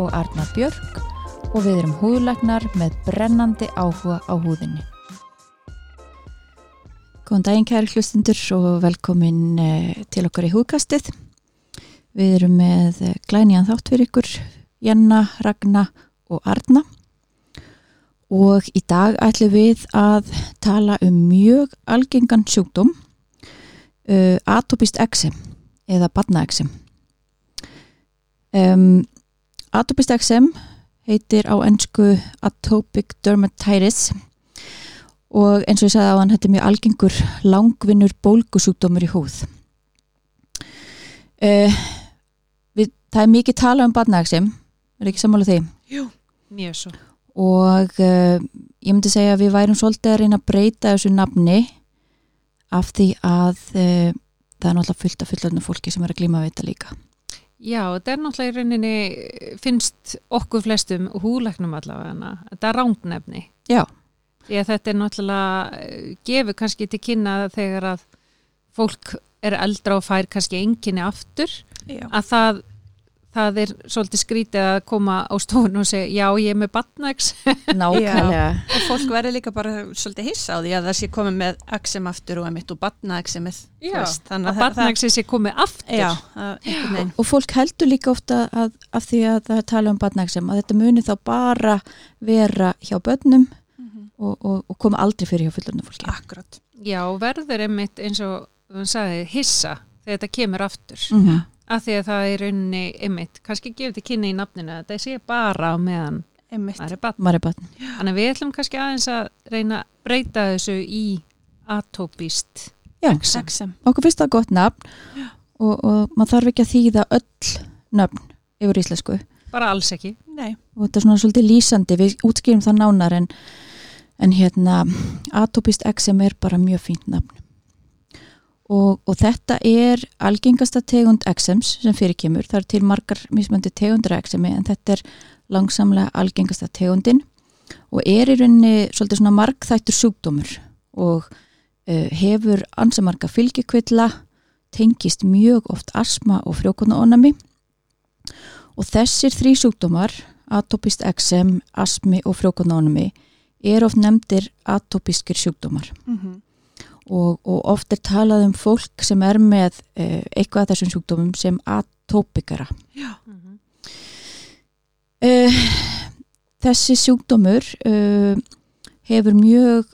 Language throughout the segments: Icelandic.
og Arna Björk og við erum húðlagnar með brennandi áhuga á húðinni. Góðan daginn kæri hlustundur og velkomin eh, til okkar í húðkastið. Við erum með eh, glæniðan þátt fyrir ykkur, Janna, Ragna og Arna. Og í dag ætlum við að tala um mjög algengan sjúkdóm, uh, atopist eksem eða badnaeksem. Um, atopist eksem heitir á ennsku atopic dermatitis og eins og ég sagði á hann, þetta er mjög algengur langvinnur bólgusjúkdómur í húð. Uh, við, það er mikið tala um badnaeksem, er ekki sammála því? Jú, mjög svo. Og uh, ég myndi segja að við værum svolítið að reyna að breyta þessu nafni af því að uh, það er náttúrulega fullt af fullöfnum fólki sem er að glíma við þetta líka. Já, þetta er náttúrulega í rauninni, finnst okkur flestum húleiknum allavega, þetta er rándnefni. Já. Að þetta er náttúrulega, gefur kannski til kynna þegar að fólk er eldra og fær kannski enginni aftur, Já. að það, það er svolítið skrítið að koma á stofun og segja, já, ég er með batnæks. Nákvæmlega. og fólk verður líka bara svolítið hissa á því að það sé komið með axem aftur og emitt og Já, þannig að batnæksi sé komið aftur. Já, veginn Og fólk heldur líka ofta að, af því að það er tala um badnaeksem að þetta muni þá bara vera hjá börnum og, og, og koma aldrei fyrir hjá fullöfnum fólki. Akkurat Já, verður einmitt eins og sagði, hissa þegar þetta kemur aftur. Mm -hmm. Af því að það er rauninni einmitt, kannski gefur þetta kynni í nafninu að það sé bara á meðan Einmitt. það er batn. Maður er badn. Þannig að við ætlum kannski aðeins að reyna að breyta þessu í atópist. Axem okkur finnst það gott nafn og, og maður þarf ekki að þýða öll nöfn yfir íslensku. Bara alls ekki. Nei, og þetta er svona svolítið lýsandi, við útskýrum það nánar en, en hérna atopist eksem er bara mjög fínt nafn og, og þetta er algengasta tegund eksems sem fyrirkemur, það er til margar mismöndi tegundur eksemi en þetta er langsamlega algengasta tegundin og er í rauninni svolítið svona margþættur sjúkdómur og uh, hefur ansamarga fylgjukvilla tengist mjög oft asma og frjókunaónami og þessir þrý sjúkdómar atopist eksem, asmi og frjókunaónami er oft nefndir atopiskir sjúkdómar. Mm og, og oft er talað um fólk sem er með uh, eitthvað af þessum sjúkdómum sem atopikara Já, uh, þessi sjúkdómur uh, hefur mjög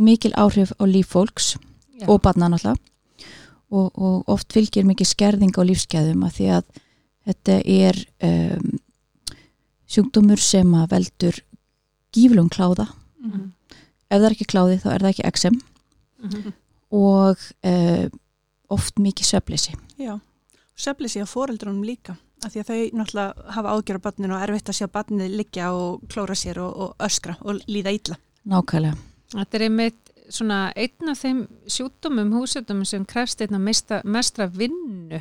mikil áhrif á líf fólks Já. og barna náttúrulega og, og oft fylgir mikið skerðing á lífskeðum að því að þetta er um, sjúkdómur sem að veldur gíflum kláða Mhm. ef það er ekki kláði þá er það ekki eksem Mhm. Og uh, oft mikið svefleysi já Söfli sig á foreldrunum líka af því að þau náttúrulega hafa ágjör á barninu og erfitt að sjá barnið liggja og klóra sér og, og öskra og líða illa. Nákvæmlega. Þetta er einmitt svona einn af þeim sjúkdómum, húsöldum sem krefst einna mesta, mestra vinnu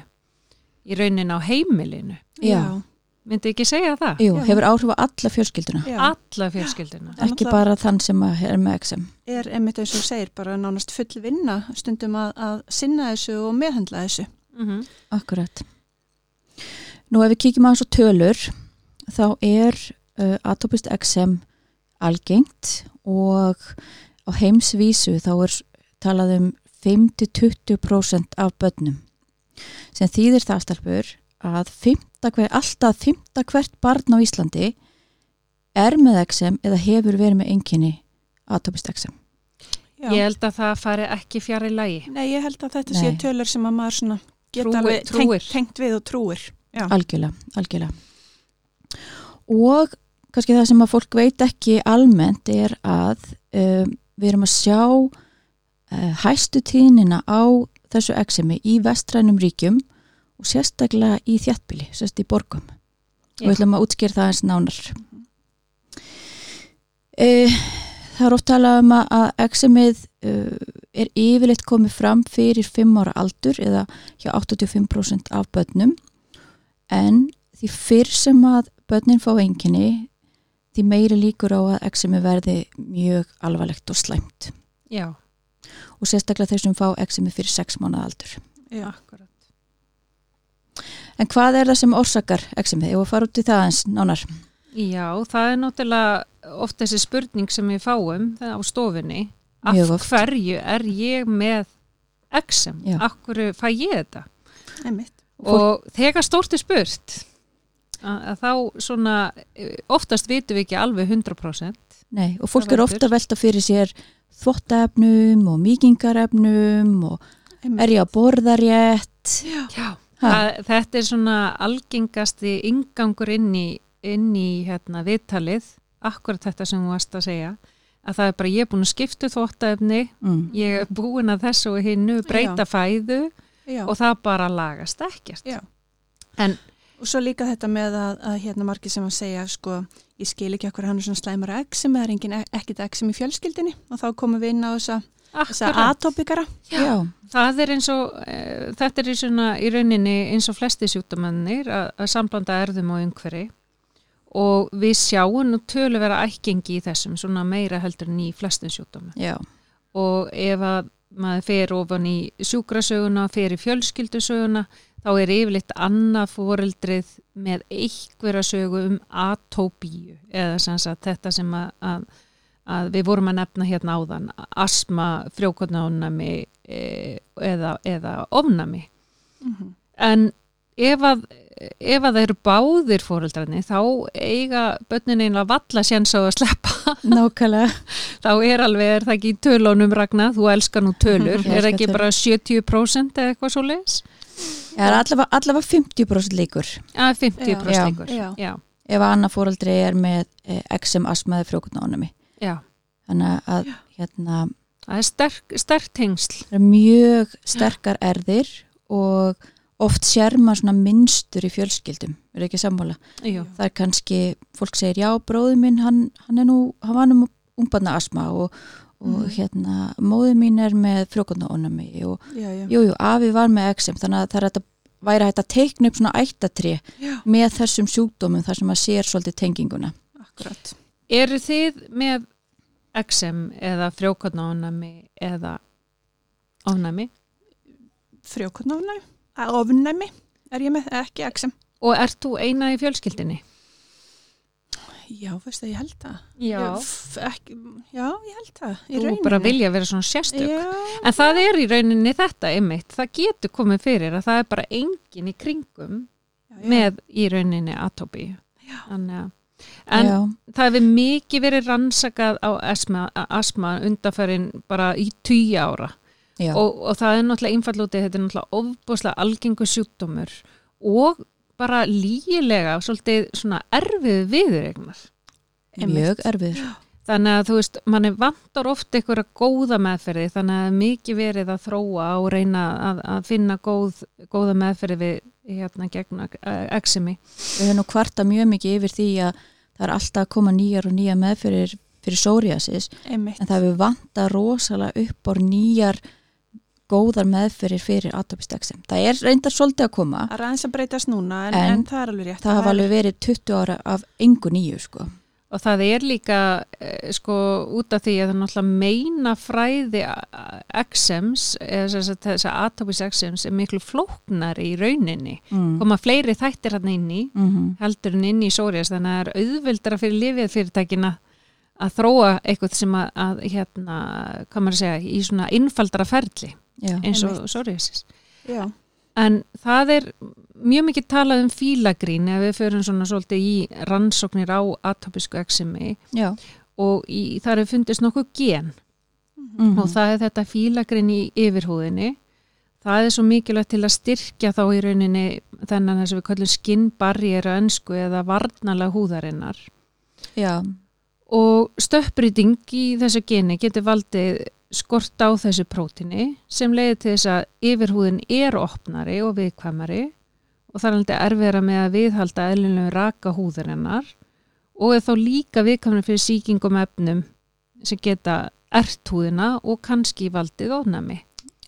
í raunin á heimilinu. Já. Myndi ekki segja það? Jú, hefur áhrif á alla fjölskylduna. Já. Alla er ekki bara þann sem er með eksem er einmitt eins og segir bara nánast full vinna stundum að, að sinna þessu og meðhendla þessu Mm Akkurat. Nú ef við kíkjum á þessu tölur þá er uh, atopist eksem algengt og á heimsvísu þá er talað um 5-20% af börnum sem þýðir það stelpur að hver, alltaf fymta hvert barn á Íslandi er með eksem eða hefur verið með enginni atopist eksem. Já. Ég held að það fari ekki fjara í lagi. Nei, ég held að þetta Nei. sé tölur sem að maður svona geta Trúi- alveg trúir. tengt, tengt við og trúir. Já. algjörlega, algjörlega og kannski það sem að fólk veit ekki almennt er að um, við erum að sjá uh, hæstu tíðnina á þessu eksemi í vestrænum ríkjum og sérstaklega í þjattbili, sérst í borgum og við ætlum að útskýra það eins nánar uh, Það er oft talað um að, eksemið uh, er yfirleitt komið fram fyrir 5 ára aldur eða hjá 85% af börnum en því fyrr sem að börnin fá enginni því meiri líkur á að eksemi verði mjög alvarlegt og slæmt Já, og sérstaklega þeir sem fá eksemi fyrir 6 mánuða aldur. Já. akkurat. En hvað er það sem orsakar eksemi? Ég var að fara út í það eins nánar. Já, það er náttúrulega oft þessi spurning sem við fáum á stofunni. Af hverju er ég með? Já. Af hverju fæ ég þetta? Einmitt. Og þegar stórt er spurt að, að þá svona eh, oftast vitum við ekki alveg 100% Nei, og fólk er ofta að velta fyrir sér þvottaefnum og mýkingarefnum og Einmitt. er ég að borða rétt? Já. Já, það, þetta er svona algengasti ingangur inn í, inn í hérna, viðtalið, akkurat þetta sem þú varst að segja, að það er bara ég er búin að skipta þvóttaefni, Mm. ég er búin að þessu og hinnu breyta fæðu Já. og það bara lagast ekkert. Já. En Og svo líka þetta með að, að hérna margir sem að segja sko, ég skil ekki okkur hann er svona slæmur exim eða er engin e- ekkit exim í fjölskyldinni og þá komum við inn á þessa, þessa akkurat, atopikara. Já, það er eins og, e, þetta er í, svona, í rauninni eins og flesti sjúkdómannir að, að samblanda erðum og umhverfi og við sjáum nú tölu vera ækkengi í þessum, svona meira heldur en í flestum sjúkdómum. já, og ef að maður fer ofan í sjúkrasöguna, fer í fjölskyldusöguna, þá er yfirleitt annað fóreldrið með einhverja sögu um atópíu eða sem sagt þetta sem að, að, að við vorum að nefna hérna áðan, asma, frjókotnaónami e, eða, eða ofnami. Mm En ef að, ef að það eru báðir fóreldrarnir þá eiga börnin einlega valla séns á að sleppa nákvæmlega. þá er alveg, er það ekki í tölunum Ragnar, þú elskar nú tölur, er það ekki tölur. bara 70% eða eitthvað svo? Það er allavega, allavega 50% líkur Að 50% Já. ykkur. Já. Já. ef að annað fóreldri er með eh, XM asmaði frjókutnáðunami. Já. Þannig að hérna, Það er sterk, sterk tengsl. það er mjög sterkar erðir og oft sér maður svona minnstur í fjölskyldum, er ekki sammála. Jú. Það er kannski, fólk segir já, bróði minn, hann, hann er nú, hann var nú ungbarna asma og, og Mhm. hérna, móði mín er með frjókutnáðunami og Já, já. jú, jú, afi var með XM, þannig að það er að væri hægt að teikna upp svona ættatri Já. með þessum sjúkdómum þar sem maður sér svolítið tenginguna. Akkurat. Eru þið með XM eða frjókotnaónami eða ofnami Frjókotnáfnæmi, ofnæmi er ég með, ekki exim. og ert þú eina í fjölskyldinni? Já, veistu, ég held það. Já. Ekki, já, ég held það. Í Þú rauninni. bara vilja vera svona sérstök. Já, En það er í rauninni þetta einmitt, það getur komið fyrir að það er bara engin í kringum já, já. með í rauninni atópi. Þannig að En Já, það hefur mikið verið rannsakað á asma, asma undarfærin bara í tíu ára og, og það er náttúrulega einfall úti, þetta er náttúrulega ofbúslega algengu sjúkdómur og bara lígilega svolítið svona erfið viðregnar. mjög erfiður. Þannig að þú veist, manni vantar oft einhverja góða meðferði þannig að er mikið verið að þróa og reyna að, að finna góð, góða meðferði við hérna gegn eksimi. Við höfum nú kvarta mjög mikið yfir því að það er alltaf að koma nýjar og nýjar meðfyrir fyrir psoriasis Einmitt. en það hefur vanta rosalega upp á nýjar góðar meðfyrir fyrir atopistexim. Það er reyndar svolítið að koma. Það er aðeins að breytast núna, en, En en, það er alveg rétt. Það hafa alveg verið 20 ára af engu nýju sko. Og það er líka eh, sko út af því að það náttúrulega meina fræði exems, eða þess að þess að atopis exems er miklu flóknar í rauninni. Mm. Koma fleiri þættir hann inn í Mm -hmm. heldur en inn í sórias þannig að það er auðveldara fyrir lifið fyrirtækina að þróa eitthvað sem að, að hérna, hvað maður að segja, í svona innfaldara ferli eins og psoriasis. Já, En það er mjög mikið talað um fílagrín ef við förum svona svolítið í rannsóknir á atopisku eksemi já. og í, þar er fundist nokkuð gen Mm og það er þetta fílagrín í yfirhúðinni. Það er svo mikilvægt til að styrkja þá í rauninni þennan þess að við kallum skinnbarrier á ennsku eða varnalega húðarinnar. Já, Og stöppbreyting í þessu geni getur valdið skort á þessu prótini sem leiðir til þess að yfirhúðin er opnari og viðkvæmari og það er alveg erfiðra með að viðhalda eðlunlega raka húðurinnar og er þá líka viðkvæmlega fyrir sýkingum efnum sem geta ert húðina og kannski valdið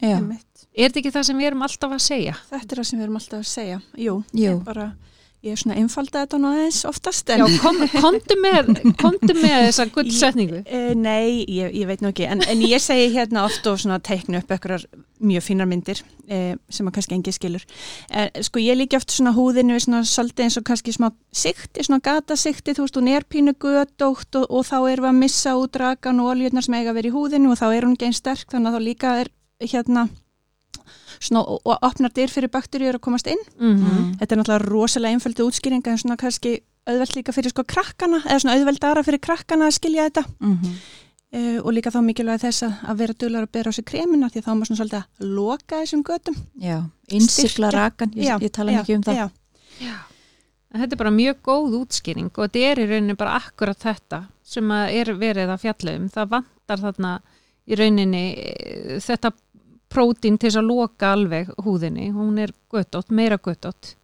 Einmitt. Er þetta ekki það sem við erum alltaf að segja? Þetta er það sem við erum alltaf að segja. Jú, Jú. Ég, bara, ég er svona einfalda þetta nú aðeins oftast. En, Já, kom, komdu með, komdu með þessa gullsetningu. Uh, nei, ég, ég veit nú ekki, en, en ég segi hérna oft og teiknu upp eitthvað mjög fínar myndir uh, sem að kannski engi skilur. Uh, sko ég líki oft svona húðinu við svona svolítið eins og kannski smá sikti, svona gatasikti, þú veist, hún er pínu gödótt og, og þá erum við að missa út rakan og oljunar sem eiga að vera í húðinu og þá er hún ekki einn sterk, þannig að þá líka er hérna svona og, og opnar dyr fyrir bakteríur að komast inn. Mm Þetta er náttúrulega rosalega einföldu útskýringa en svona kannski auðvelt líka fyrir sko krakkana eða svona auðveldara fyrir krakkana að skilja þetta mhm, uh, og líka þá mikilvæg þess að, að vera duglar að bera á sig kremina því þá er maður svona svolítið að loka þessum götum. já, innsikla rakan, ég, Já, ég tala mikið um það. Já, Já. En Þetta er bara mjög góð útskýring og þetta er í rauninni bara akkurat þetta sem að er verið að fjalla um. Það vantar þarna í rauninni eh, þetta prótín til þess að loka alveg húðinni. Hún er göttótt, meira göttótt.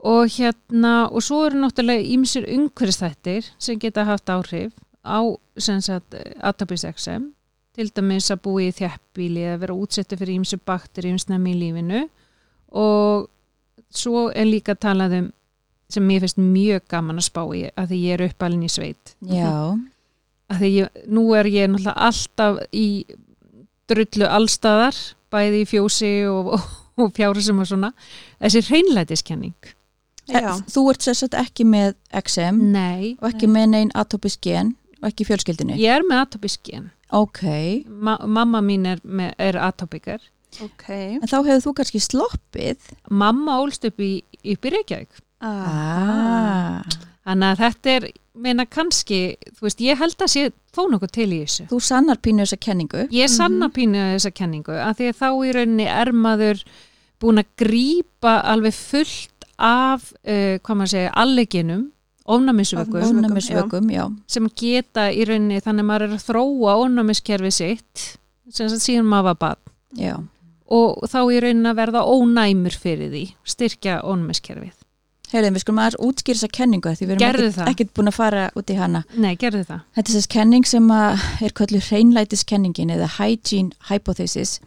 Og hérna, og svo eru náttúrulega ímsir umhverfstættir sem geta haft áhrif á sem sagt atopis XM til dæmis að búi í þjæppbíli eða vera útsettu fyrir ímsir bakterjum snemmi í lífinu og svo er líka talað um sem mér finnst mjög gaman að spá í að því ég er uppalinn í sveit Já, að því ég, nú er ég náttúrulega alltaf í drullu allstaðar bæði í fjósi og, og, og fjárasum og svona. Þessi hreinlætiskenning. Já. þú ert sérstætt ekki með XM nei, og ekki með neinn atopisk gen og ekki í fjölskyldinni. ég er með atopiskien Ok, Ma mamma mín er, með, er atopikar Ok. en þá hefur þú kannski sloppið. mamma ólst upp í, upp í Reykjavík. Ah, þannig að þetta er meina kannski, þú veist, ég held að sé þó nokkuð til í þessu þú sannar pínu þessa kenningu. Ég sanna pínu þessa kenningu að því að þá í rauninni er maður búin að grípa alveg fullt af, uh, hvað maður segja, alleginum, ofnæmisvöku Ofnæmis- Ónæmisvökum, já. sem geta í rauninni þannig að maður er að þróa ofnæmiskerfi sitt sem síðan maður var barn Já, og þá í rauninni að verða ónæmur fyrir því, styrkja ofnæmiskerfið. Heyrðum við skulum aðeins útskýra þessa kenningu því við erum ekkert, ekkert búin að fara út í hana. Nei, gerðu það. Þetta er þess kenning sem er kallur hreinlætiskenningin eða hygiene hypothesis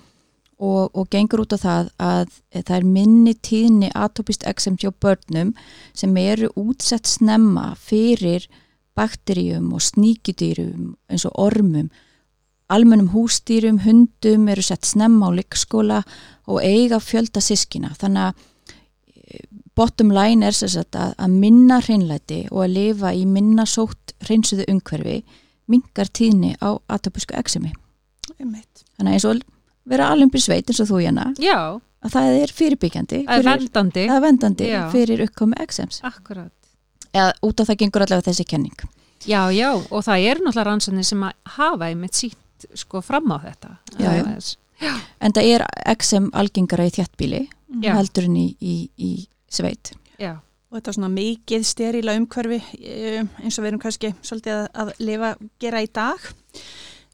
og, og gengur út á það að það er minni tíðni atopist eksem hjá börnum sem eru útsett snemma fyrir bakteríum og sníkidýrum eins og ormum almennum hústýrum, hundum eru sett snemma á leikskóla og eiga fjölda sískina þannig að bottom line er sagt að, að minna hreinlæti og að lifa í minna sótt hreinsuðu umhverfi mingar tíðni á atopisku eksemi þannig að eins og vera alveg sveit eins og þú Já, að það er fyrirbyggjandi er fyrir, vendandi. er vendandi Já. fyrir uppkomi eksems Akkurat. eða út af það gengur allavega þessi kenning Já, já, og það eru náttúrulega rannsóknir sem að hafa einmitt sínt sko fram á þetta. Já, já. Aðeins. en það er eksem algengara í þjattbíli Já. heldur en í, í, í sveit. Já, Og þetta er svona mikið sterila umhverfi um, eins og við erum kannski svolítið að, að lifa, gera í dag.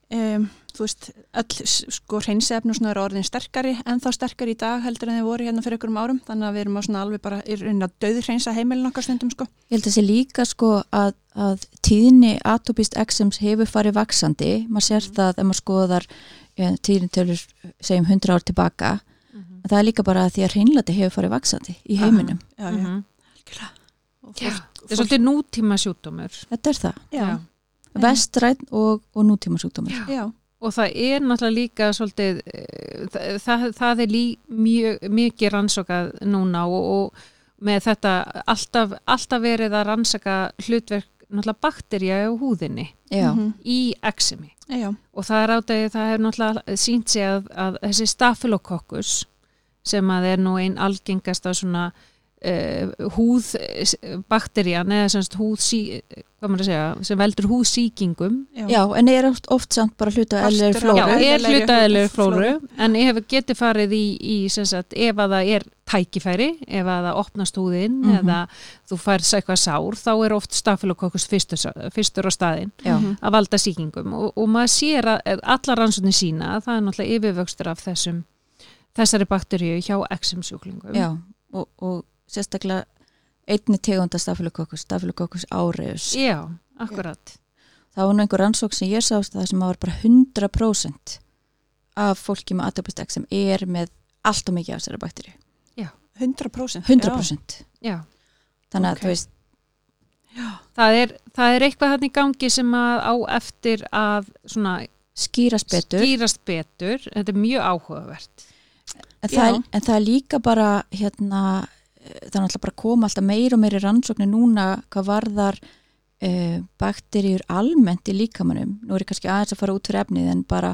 Um, þú veist, öll s- sko hreinsefn og svona eru orðin sterkari en þá sterkari í dag heldur en þið voru hérna fyrir einhverjum árum. Þannig að við erum á svona alveg bara í raunin að döður hreinsa heimilin okkar stundum sko. Ég held að þessi líka sko að, að tíðni atopist eksems hefur farið vaksandi, maður sér það ef maður skoðar ja, tíðni tölur segjum 100 ár tilbaka það er líka bara að því að hreinlæti hefur farið vaksandi í heiminum. Já, já, Mhm. algjörlega. Og Já, fólk- þetta er svolítið nútíma sjúkdómur. Þetta er það. Já, Vestræn og, og nútíma sjúkdómur. já, Og það er náttúrulega líka svolítið, eh, það, það, er lí, mjög, mikið rannsakað núna og, og með þetta alltaf, alltaf verið að rannsaka hlutverk náttúrulega bakterja á húðinni Já, mhm, í eksemi. já, Og það er átægið, það hefur náttúrulega sínt sig að, að þessi stafilokokkus sem að er nú einn algengasta svona uh, húðbakterían eða semst húð, sí, segja, sem veldur húðsíkingum já en er oft, oft samt bara hluta eðlir flóru. Já, er Eðlilegri hlutaðilegur flóru. flóru en ef getur farið í, í sagt, ef að það er tækifæri ef að það opnast húðin Mhm. eða þú færst eitthvað sár þá er oft stafilokokkus fyrstur, fyrstur á staðin Já, Mhm. að valda sýkingum og, og maður sér að allar rannsóknir sína að það er náttúrulega yfirvöxtur af þessum þessari bakteríu hjá XM sjúklingum já. og, og sérstaklega einni tegunda stafilokokkus, stafilokokkus áreus Já, akkurat. það var nú einhver rannsók sem ég sást það sem að var bara 100% af fólki með atopist X sem er með allt og mikið af þessari bakteríu 100%. 100% Já. þannig að Ok. þú veist, Það er, það er eitthvað hann í gangi sem að á eftir að svona skýrast betur skýrast betur. Þetta er mjög áhugavert. En það, er, en það er líka bara hérna, eh, það er náttúrulega bara að koma alltaf meir og meiri rannsóknir núna hvað varðar uh, bakteríur almennt í líkamannum nú er ég kannski aðeins að fara út fyrir efnið en bara,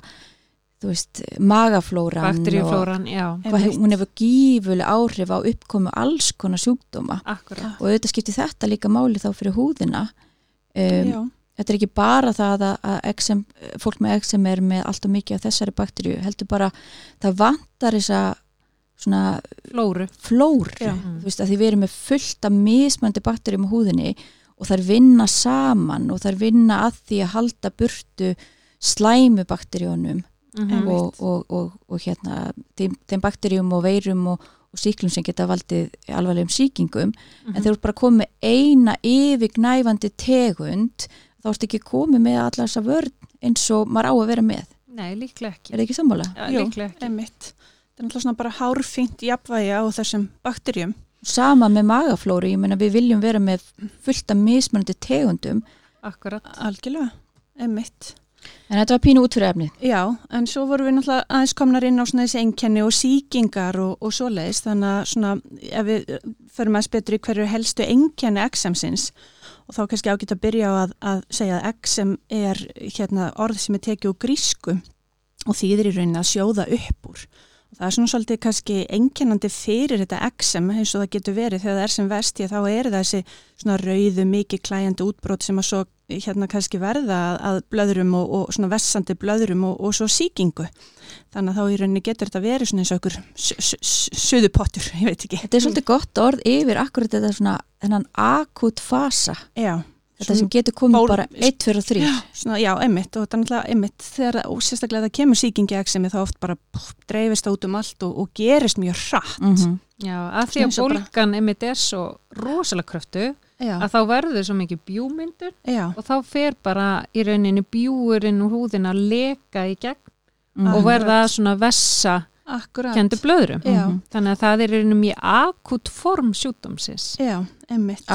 þú veist, magaflóran Bakteríuflóran, já, og hvað, hún hefur gífuleg áhrif á uppkomu alls konar sjúkdóma. Akkurat. og auðvitað skiptir þetta líka máli þá fyrir húðina. Um, Já. Þetta er ekki bara það að, að XM, fólk með XM er með allt og mikið af þessari bakteríu, heldur bara það vantar þessa svona Flóru. flóru, þú veist að því við erum með fullt af mismöndi bakteríum á húðinni og þær vinna saman og þær vinna að því að halda burtu slæmu bakteríunum Mm Einmitt. og, og, og, og hérna þeim, þeim bakteríum og veirum og, og síklum sem geta valdið alvarlegum síkingum en þeir eru bara komið eina yfirgnæfandi tegund þá ertu ekki komið með alla þessa vörn eins og maður á að vera með Nei, líklega er ekki. það ekki sammála? Já, Jú, líklega ekki. Einmitt. Það er náttúrulega svona bara hárfínt jafnvægi á þessum bakterjum. Sama með magaflóru, ég meina við viljum vera með fullt af mismunandi tegundum Akkurat. Algjörlega. Einmitt. en þetta var pínu út fyrir efnið Já, en svo vorum við náttúrulega aðeins komnar inn á svona þessi einkenni og síkingar og, og svoleiðis, þannig að svona ef við förum aðeins betur í hverju helstu einkenni XM-sins og þá kannski ágætt að byrja á að, að segja að XM er hérna orð sem er tekið úr grísku og þýðir í rauninni að sjóða upp úr. Það er svona svolítið kannski einkennandi fyrir þetta XM eins og það getur verið þegar það er sem vesti þá er það þessi svona rauðu mikið klæjandi útbrot sem að svo hérna kannski verða að, að blöðrum og, og svona vessandi blöðrum og, og svo síkingu. Þannig að þá í rauninni getur þetta verið svona eins og okkur suðupottur, ég veit ekki. Þetta er svolítið gott orð yfir akkurat þetta svona þennan akut fasa Já. Þetta sem getur komið ból- bara 1, 2 og 3 Já, svona, já, emmitt og þetta er náttúrulega emmitt þegar það- og sérstaklega það kemur síkingi eksemi þá oft bara pff, dreifist út um allt og, og gerist mjög hratt. mm -hmm. Já, að því að og bólgan einmitt er svo rosalega kröftu Já, að þá verður svo mikið bjúmyndur já, og þá fer bara í rauninni bjúurinn úr húðin að leka í gegn Mhm. og Akkurat. verða svona vessa akkurat. kendu blöðrum. Já. Mhm. Þannig að það er í rauninni mjög akut form sjúkdómsins. Já, emmitt.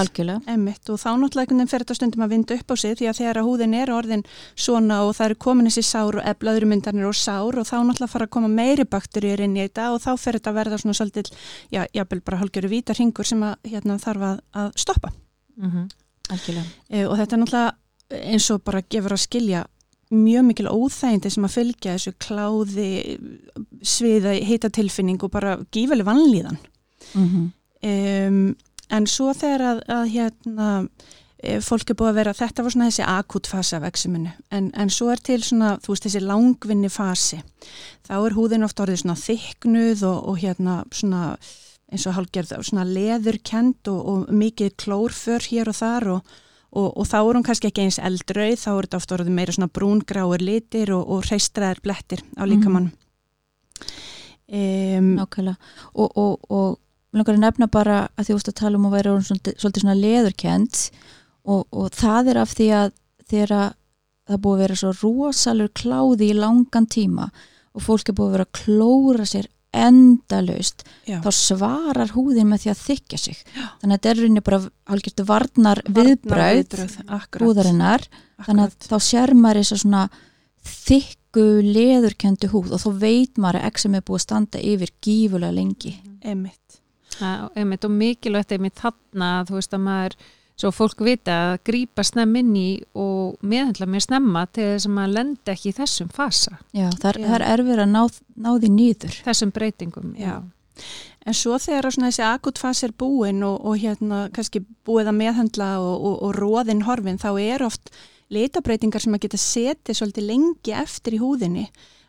og þá náttúrulega fer þetta stundum að vinda upp á sig því að þegar að húðin er orðin svona og það eru komin þessi sár og blöðrumyndarnir og sár og þá náttúrulega fara að koma meiri bakteríur inn í þetta og þá fer þetta að verða svona svolítið, já, jábel bara hálgjöru vítar hingur sem að hérna þarf að, að stoppa. Mm algjörlega E, og þetta er náttúrulega eins og bara gefur að skilja mjög mikil óþægindi sem að fylgja þessu kláði, sviða, heitatilfinning og bara gífæli vannlíðan. mm -hmm. Um, en svo þegar að, að hérna, e, fólk er búið að vera, þetta var svona þessi akut fasi af exuminu, en, en svo er til svona, þú veist, þessi langvinni fasi. Þá er húðin oft orðið svona þyknuð og, og hérna svona eins og hálfgerð svona leðurkend og, og mikið klórför hér og þar og, og, og þá er hún kannski ekki eins eldrauð, þá er þetta oft orðið meira svona brúngráir litir og, og hreistraðar blettir á líkamann. Um, nákvæmlega og, og, og langar að nefna bara að því veist að tala um að vera svolítið, svona leðurkend og, og það er af því að þegar að það búið að vera svo rosalur kláði í langan tíma og fólk er búið að vera að klóra sér endalaust já. þá svarar húðin með því að þykja sig þannig að þetta er rauninni bara hálfgjörtu varnar viðbröð viðbröð, akkurat. húðarinnar þannig að þá sér maður þess að svona þykku leðurkendu húð og þá veit maður að exem er búið að standa yfir gífulega lengi Einmitt. Já, einmitt og mikilvægt einmitt þarna, þú veist að maður, svo fólk vita að grípa snemm inn í og meðhendla mér snemma til þess að maður lendi ekki í þessum fasa, Já, það er, Já. það er erfir að ná, ná því nýður þessum breytingum. Já. En svo þegar þessi akutfas er búin og, og hérna kannski búið að meðhandla og, og, og róðin horfin þá er oft litabreitingar sem að geta setið svolítið lengi eftir í húðinni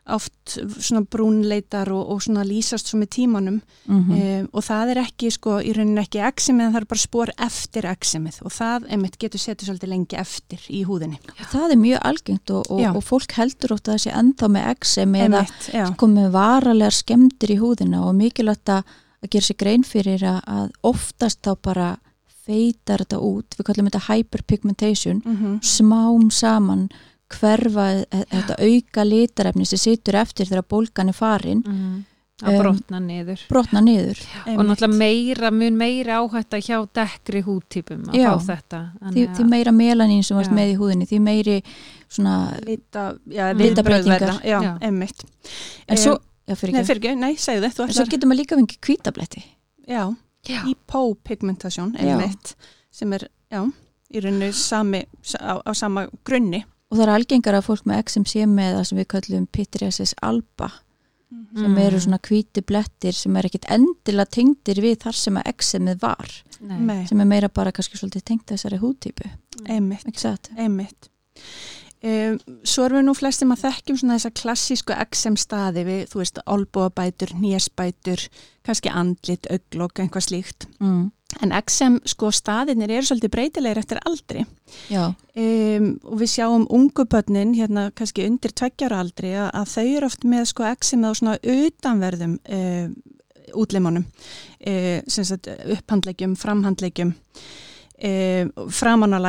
oft svona brúnleitar og, og svona lýsast svo með tímanum mm um, og það er ekki sko í rauninni ekki eximið en það er bara spór eftir eximið og það einmitt getur setið svolítið lengi eftir í húðinni. Það er mjög algengt og, og, Já. og fólk heldur ótt að þessi ennþá með exem eða já. komið varalegar skemmtir í húðina og mikilvægt að, gera sér grein fyrir að, oftast þá bara feitar þetta út, við kallum þetta hyperpigmentation Mhm. smám saman hverfa e- þetta auka litarefni sem situr eftir þegar bólgan er farin mm, að brotna niður. brotna niður. Og náttúrulega meira, mun meira áhætta hjá dekkri húttýpum að Já. fá þetta því, því meira melanín sem varst Já. með í húðinni því meiri svona Lita, já, Já. einmitt. en svo, já, fyrir Nei, ekki, nei, segðu þú en svo getur maður líka fengið kvítabletti Já, hypopigmentation, sem er, já, í rauninu sami, á, á sama grunni. Og það er algengar að fólk með XM sé með það sem við kallum pitriasis alba sem eru svona hvíti blettir sem er ekkit endilega tengdir við þar sem að XM-ið var Nei. Sem er meira bara kannski svolítið tengt þessari húðtípu einmitt. ekki satt? Einmitt. Um, svo erum við nú flestum að þekkjum svona þessa klassísku XM staði við, þú veist, olbúabætur, nésbætur, kannski andlit, auglokk, einhvað slíkt. Mm. En XM sko staðinir eru svolítið breytilegir eftir aldri. Um, og við sjáum ungu börnin, hérna kannski undir tveggjara aldri, að, að þau eru oft með sko XM á svona utanverðum uh, útlimunum, uh, sem sagt upphandlegjum, framhandlegjum, uh, framan á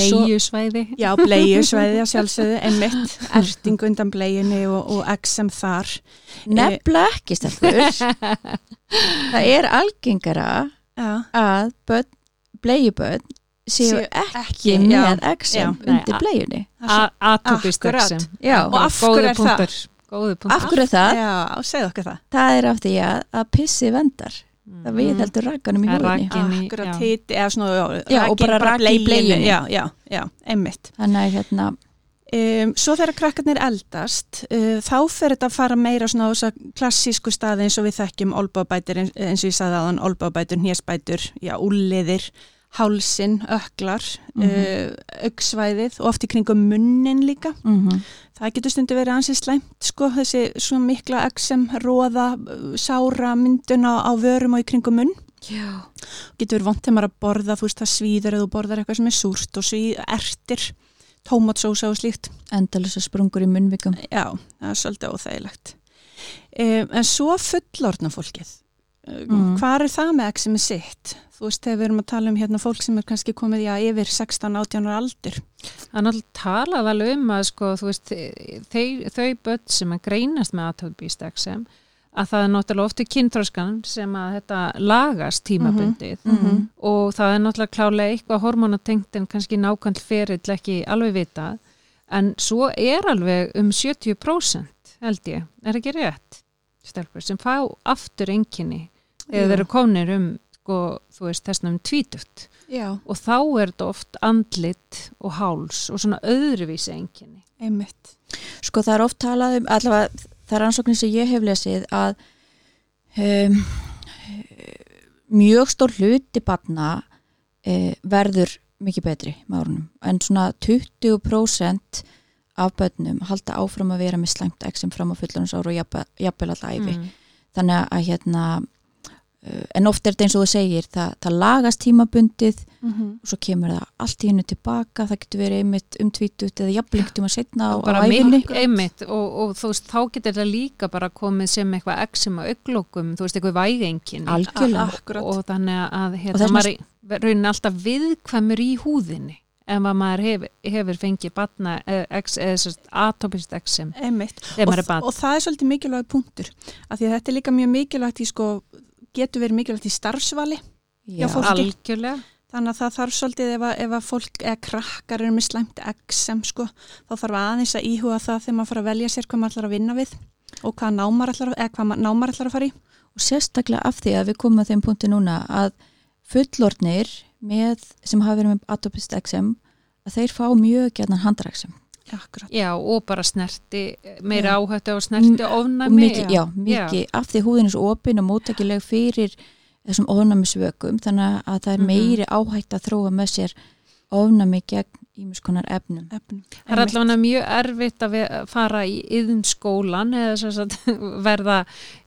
Leigjusvæði Já, bleiusvæði að sjálfsögðu, einmitt, erting undan bleiunni og, og XM þar. nefnilega ekki stelpur það er algengara Já, að börn, bleiubörn séu Séu ekki með XM já. undir Nei, a- bleiunni Atopist Akkurat. exem Já, Og af hverju er það? Af hverju er það? Já, segðu okkur það. Það er af því að, að pissi vendar það við heldur rakanum í Það húðinni. Akkurat hitt, eða svona, já, Já, og bara í bleiunni. Já, já, já, einmitt. þannig að hérna Um, svo þegar krakkarnir eldast, uh, þá fer þetta að fara meira svona á þessa klassísku staði eins og við þekkjum olbábætur, eins eins og ég sagði aðan, olbábætur, hnésbætur, já, úliðir, hálsin, öklar, Mhm. uh, auksvæðið og oft í kringum munnin líka. mm Það getur stundu verið ansið slæmt, sko, þessi svona mikla eksem, róða, sára, mynduna á vörum og í kringum munn. Já, Getur verið vont þegar maður að borða, þú veist, það svíður eða þú borðar eitthvað sem er súrt og svíð, ertir, tómatsósa og slíkt. endalisa sprungur í munnvikum Já, það er svolítið óþægilegt. Um, en svo fullorðna fólkið. Mm. Hvað er það með eksemi sitt? Þú veist, þegar við erum að tala um hérna fólk sem er kannski komið já, yfir 16-18 ára aldur. Það er náttúrulega talað alveg um að sko, þú veist, þau, þau börn sem að greinast með exem að það er náttúrulega ofti kynþróskan sem að þetta lagast tímabundið Mhm. og það er náttúrulega klálega eitthvað hormonatengt en kannski nákvæmt ferill ekki alveg vitað en svo er alveg um 70% held ég, er ekki rétt stelpur sem fá aftur enginni þegar þeir eru komnir um sko, þú veist, þessna um tvítut Já, og þá er þetta oft andlit og háls og svona öðruvísi enginni einmitt. Sko það er oft talað um, allavega það er ansóknir sem ég hef lesið að um, mjög stór hluti barna uh, verður mikið betri með árunum. En svona 20% af börnum halda áfram að vera með slæmt eksem fram á fullanins ára og jafnvel jafnvel alltaf æfi mm. þannig að hérna en oft er þetta eins og þú segir það, það lagast tímabundið Mm -hmm. og svo kemur það allt í hennu tilbaka það getur verið einmitt um tvítut eða jafnlengt um að setna á, einmitt og, og þú veist, þá getur þetta líka bara komið sem eitthvað eksem á auglókum, þú veist, eitthvað Akkurat. og þannig að Og hérna, maður raunin alltaf viðkvæmur í húðinni ef maður hefur, hefur fengið batna, eða, ex- svo atopist eksem Og, og það er svolítið mikilvæg punktur. Af því að þetta er líka mjög mikilvægt í sko, getur verið mikilvægt í starfsvali. Já, algjörlega Þannig að það þarf svolítið ef að, ef að fólk eða krakkar eru með slæmt XM sko, þá þarf aðeins að íhuga það þegar maður fara að velja sér hvað maður ætlar að vinna við og hvað námar ætlar, að- eða hvað ma- námar ætlar að fara í. og sérstaklega af því að við komum að þeim punkti núna að fullornir með, sem hafa verið með atopist XM að þeir fá mjög gætnan handræksum Akkurat. já, og bara snerti meira Já. áhættu á snerti og ofnæmi mikið, já, mikið af því húðin er svo opin og móttakileg fyrir þessum ofnæmisvökum þannig að það er Mhm. meiri áhætt að þróa með sér ofnæmi gegn ímiskonar efnum Efnum. Það er allavega mjög erfitt að fara í yðnskólan eða sem sagt, verða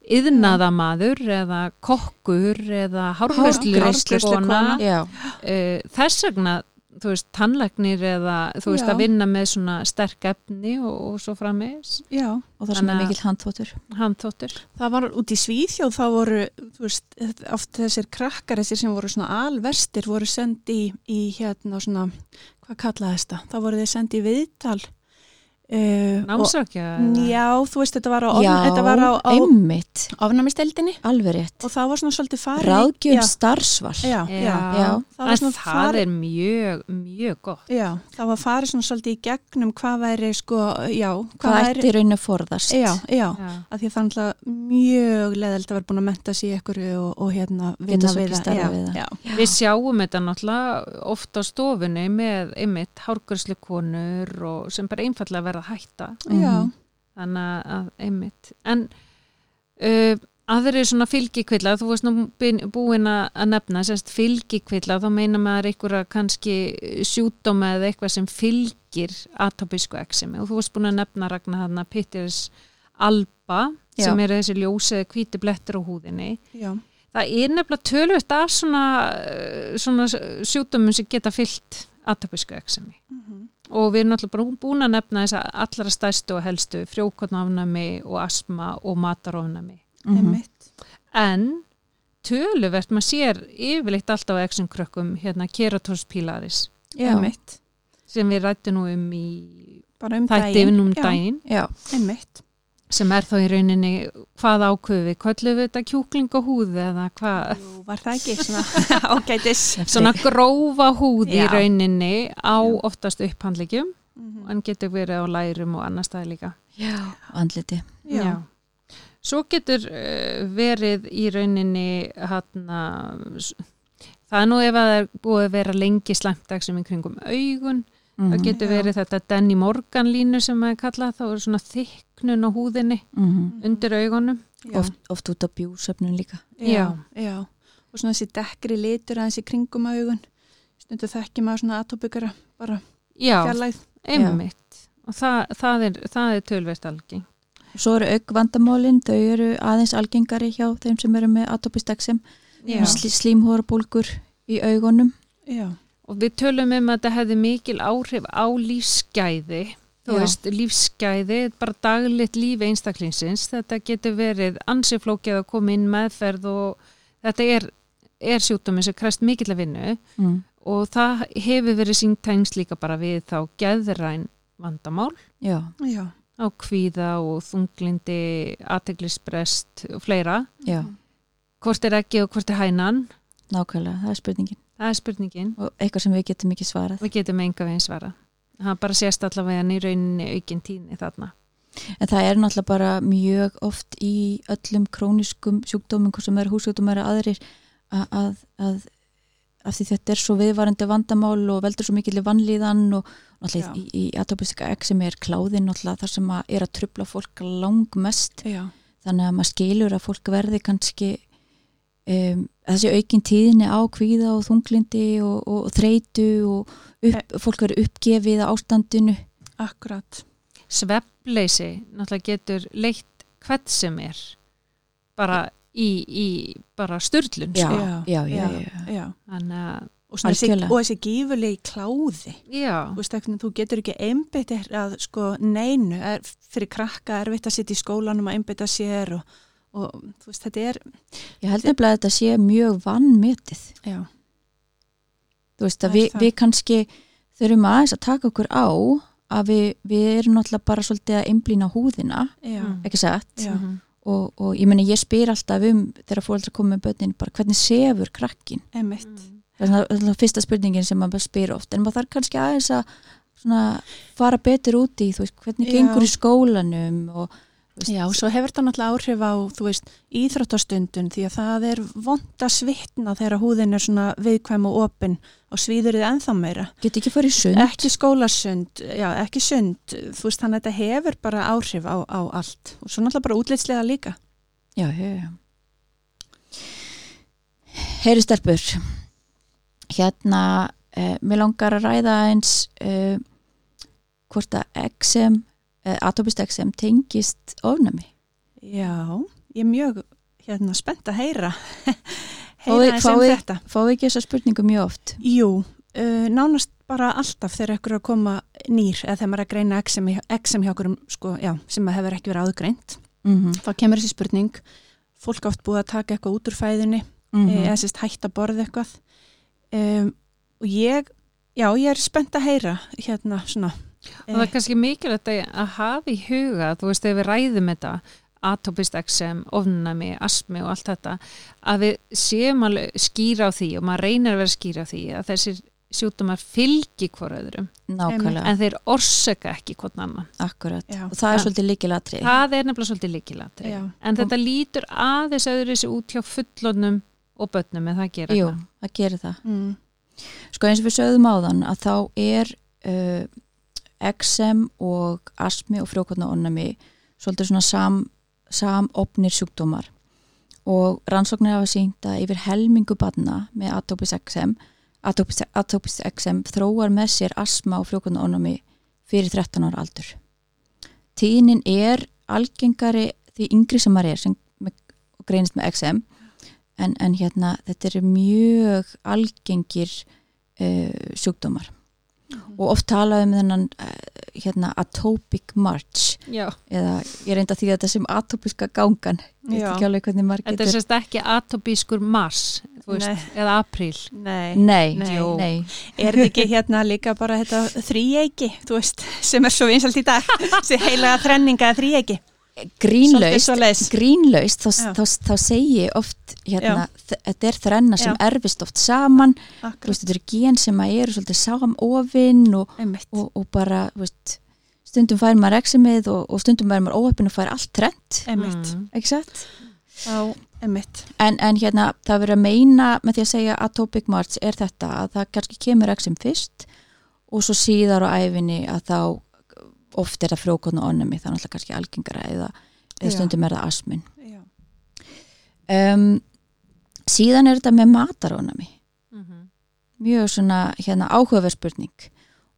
yðnaðamaður eða kokkur eða Hárgreiðslukona. kona. Uh, þess vegna þú veist, tannlæknir eða þú veist Já. að vinna með svona sterk efni og, og svo frammeðis Já, og það sem er mikill handþóttur handþóttur það var út í Svíþjóð þá voru, þú veist, oft þessir krakkar þessir sem voru svona alverstir voru sendi í, í hérna svona, hvað kallaði þetta? Það voru þeir sendi í viðtal uh, námsrakja og, Já, þú veist, þetta var á, já, ofn, þetta var á, á einmitt, ofnamisteldinni og það var svona svolítið farið ráðgjöf já, starfsval. Já, já, það var en svona það farið er mjög, mjög gott. Já, það var farið svona svolítið í gegnum hvað væri sko, já, hvað væri, ætti raunin að forðast. Já, já, Já. að því að það er náttúrulega mjög leðild að vera búin að menta sig í einhverju og, og hérna vinna við það. við það. já, Við sjáum þetta náttúrulega oft á stofunni með einmitt hárgjörsleikonur og sem bara einfallega verða að hætta. Já, Mhm. þannig að einmitt. En uh, aðri svona fylgikvilla þú varst nú búin að að nefna sérst fylgikvilla þá meina maður einhverja kannski sjúdóma eða eitthvað sem fylgir atopísku eksemi og þú varst búin að nefna Ragnar þarna Pitters alba Já. sem eru þessi ljósi eða hvíti blettur á húðinni. Já, það er nefnilega tölvöld af svona, svona sjúdómum sem geta fyllt atopísku eksemi Mhm. Og við erum náttúrulega bara búin að nefna þess að allra stærstu og helstu frjókotnafnami og asma og matarofnami Mhm. einmitt. en töluvert maður sér yfirleitt alltaf á exum krökkum hérna já, einmitt, sem við rættum nú um í bara um þætti daginn. um Já, daginn. Já, einmitt, sem er þá í rauninni hvað ákveðu við, kvöldu við þetta kjúkling og húð eða hvað Jú, var það ekki svona ágætis. svona grófa húð í Já. rauninni á Já. oftast upphandlegjum Mhm. en getur verið á lærum og annar staði líka já, andliti Já, Svo getur uh, verið í rauninni hana, það er nú ef að það er búið að vera lengi slæmtagsum í kringum augun, það Mhm. getur Já. verið þetta Danny Morgan línu sem maður kalla þá er svona þyknun á húðinni Mhm. undir augunum. já, oft, oft út á bjúsöfnun líka já, já, og svona þessi dekkri litur aðeins í kringum augun, stundu þekki maður svona atopikara, bara Já, fjarlægð. einmitt. Og það, það er, það er tölvert algeng. svo eru augvandamálin, þau eru aðeins algengari hjá þeim sem eru með atopist eksem Já. Sl slímhórabólgur í augunum Já, Og við tölum um að þetta hefði mikil áhrif á lífsgæði, þú Já. veist, lífsgæði, bara daglegt lífi einstaklingsins, þetta getur verið ansiflókið að koma inn meðferð og þetta er, er sjúkdómi sem kræst mikill að vinnu mm. og það hefur verið sínt tengst líka bara við þá geðræn vandamál já, já, á kvíða og þunglindi, aðteglisbrest og fleira. já, Hvort er ekki og hvort er hænan? nákvæmlega, það er spurningin Það er spurningin. og eitthvað sem við getum ekki svarað Við getum enga veginn svara. Það bara sést allavega í rauninni aukin tíðni þarna. En það er náttúrulega bara mjög oft í öllum króniskum sjúkdómum, hvort sem eru húsjúkdómar eða aðrir að, að, að, að þetta er svo viðvarandi vandamál og veldur svo mikil vannlíðan og náttúrulega Já. í, í atopistika eksem er kláðin náttúrulega þar sem að er að trubla fólk langmest já, þannig að maður skilur að fólk verði kannski um, þessi aukin tíðni á kvíða og þunglindi og, og, og þreitu og upp, fólk verður uppgefið á ástandinu akkurat. Svefleysi náttúrulega getur leitt hvert sem er bara í, í bara styrlun. Já, sko. já, já, já, já. já. Þannig að, Og, þessi, og þessi gífurlegi kláði já, þú, veist, ekki, þú getur ekki einbytt að sko neinu, er, fyrir krakka er erfitt að sitja í skólanum að einbytta sér og, og þú veist þetta er Ég held nefnilega að þetta sé mjög vannmetið. já, Þú veist að við, við kannski þurfum aðeins að taka okkur á að við, við erum náttúrulega bara svolítið að einblýna húðina, já, Mm. ekki satt? Mhm, Og, og ég meni ég spyr alltaf um þegar fólk koma með börnin bara hvernig sefur krakkin? mm. Það er það fyrsta spurningin sem maður spyr oft en maður þarf kannski aðeins að svona, fara betur út í, þú veist, hvernig Já. gengur í skólanum og Já, svo hefur þetta náttúrulega áhrif á, þú veist, íþróttastundun því að það er vond að svitna þegar húðin er svona viðkvæm og opin og svíður þið ennþá meira. get ekki farið sund Ekki skólasund, já, ekki sund, þú veist, þannig að þetta hefur bara áhrif á, á allt og svo náttúrulega bara útlitslega líka. Já, já, já. Heyri stelpur, hérna, eh, mér langar að ræða eins eh, hvort að XM, eh, atopist XM tengist ofnami. Já, ég er mjög, hérna, spennt að heyra, heyra eins um þetta. Fáðu ekki þessa spurningu mjög oft? Jú, uh, nánast bara alltaf þegar ekkur er að koma nýr eða þegar maður er að greina XM, XM hjá okkur sko, já, sem hefur ekki verið aðgreint mm þá kemur þessi spurning fólk oft búið að taka eitthvað út úr fæðinni mm eða sérst hægt að borða eitthvað um, og ég já, ég er spennt að heyra hérna svona og það er kannski mikilvægt að að hafa í huga þú veist, ef við ræðum þetta atopist XM, ofnami, asmi og allt þetta, að við séum alveg skýra á því og maður reynir að vera skýra á því að þessir sjúkdómar fylgi hvort öðrum, nákvæmlega, en þeir orsaka ekki hvort annan. akkurat Já. og það er svolítið líkilatri Það er nefnilega svolítið líkilatri. Já. En þetta lítur aðeins öðru þessi út hjá fullonum og börnum en það gera Jú, það. það gerir það mm, Sko eins og við sögðum áðan að þá er uh, XM og asmi og frjókvarnaonnami svolítið svona sam, samopnir sjúkdómar og rannsóknir hafa sínt að yfir helmingu barna með atopis XM atopis, atopis XM þróar með sér asma og frjókvarnaonnami fyrir 13 ára aldur. Tíðnin er algengari því yngri sem maður er sem greinist með XM en, en hérna þetta eru mjög algengir uh, sjúkdómar og oft talaðum um þennan uh, hérna atopic march. Já. eða ég reynda því að þetta sem atopiska gangan. Þetta er sérst ekki atopískur mars, veist, eða apríl. nei, nei, Nei. nei, er þetta ekki hérna líka bara veist sem er svo vinsalt í dag, þessi heilaga þrenninga þrýeiki, grínlaust grínlaust þá, Já. þá, þá segi ég oft hérna, þetta er þrenna sem erfist oft saman. Veist, þetta eru gen sem að eru svolítið samofinn og, og, og bara þú veist, stundum fær maður eximið og, og stundum fær maður óöppin og fær allt trend einmitt, Mm. ekki satt? En, en hérna, það verður að meina með því að segja atopic march er þetta að það kannski kemur exim fyrst og svo síðar á æfinni að þá oft er það frjókotn og onnemi, það er náttúrulega kannski algengara eða, eða stundum er það asmin. Um, síðan er þetta með matarónami, Mhm. mjög svona hérna áhugaverð spurning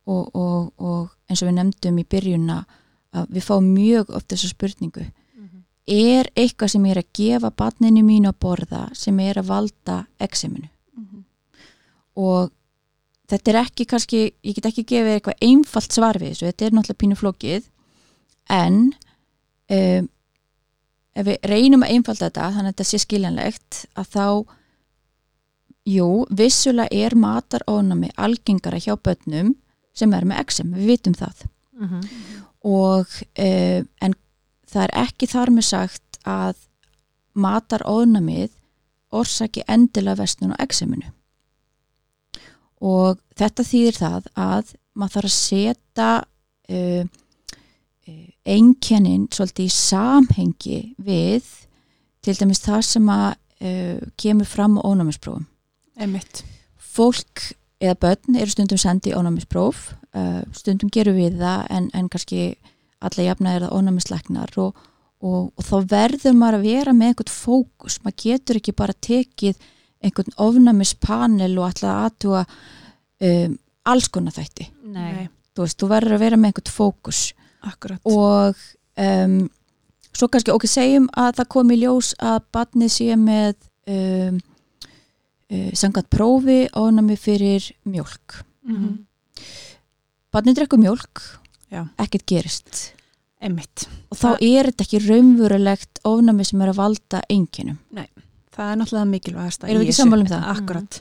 og, og, og eins og við nefndum í byrjunna að við fáum mjög oft þessa spurningu Mhm. er eitthvað sem er að gefa barninu mínu að borða sem er að valda eximinu Mhm. og þetta er ekki kannski, ég get ekki gefið eitthvað einfalt svar við þessu, þetta er náttúrulega pínu flókið en um, ef við reynum að einfalda þetta þannig að þetta sé skiljanlegt að þá jú, vissulega er matarónami algengara hjá börnum sem er með exim, við vitum það Mhm. og uh, en það er ekki þar með sagt að matarónamið orsaki endilega vestnun á eximinu og þetta þýðir það að maður þarf að setja uh, uh, einkennin svolítið í samhengi við til dæmis það sem að uh, kemur fram á ónæmisprófum einmitt. Fólk eða börn eru stundum sendi í ónæmispróf uh, stundum gerum við það en, en kannski alla jafna er það ónæmisleiknar og, og, og þá verður maður að vera með einhvern fókus, maður getur ekki bara tekið einhvern ofnæmispanel og alltaf aðtúa um, alls konar þætti. Nei. þú veist, þú verður að vera með einhvern fókus. Akkurat. Og um, svo kannski okkur segjum að það komi í ljós að barnið sé með um, uh, sangat prófi ánami fyrir mjólk. Mhm. barnið drekkur mjólk. Já. ekkert gerist. Einmitt, og þá er þetta ekki raunverulegt ofnami sem er að valda enginum það er náttúrulega mikilvægast Erum við ekki sammála um það? akkurat,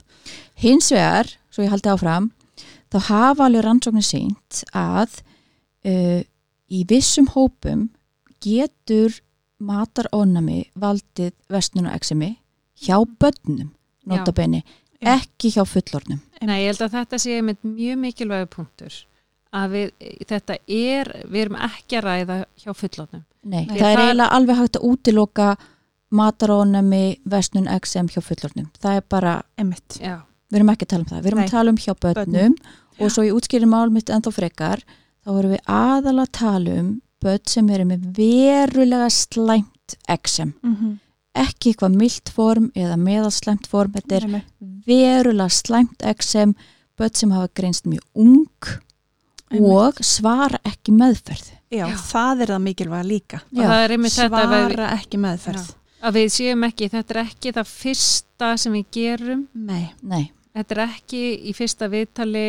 hins vegar, svo ég haldi áfram þá hafa alveg rannsóknir seint að uh, í vissum hópum getur matarónami valdið vestnun og eksemi hjá börnum notabenni, ekki hjá fullornum Nei, ég held að þetta sé einmitt mjög mikilvægu punktur að við, þetta er, við erum ekki að ræða hjá fullotnum. Nei, Nei, það er það- eiginlega alveg hægt að útiloka matarónami vestnun eksem hjá fullornum það er bara, einmitt. Já. við erum ekki að tala um það. Við erum Nei. að tala um hjá börnum. Og svo ég útskýri mál mitt ennþá frekar þá erum við aðalega að tala um börn sem eru með verulega slæmt eksem mm -hmm. ekki eitthvað mild form eða meðalslæmt form. Þetta er einmitt, verulega slæmt eksem börn sem hafa greinst mjög ung og svara ekki meðferð. Já, Já. það er það mikilvæga líka. Og það er einmitt þetta að við, svara ekki meðferð að við séum ekki, þetta er ekki það fyrsta sem við gerum. Nei, Nei, þetta er ekki í fyrsta viðtali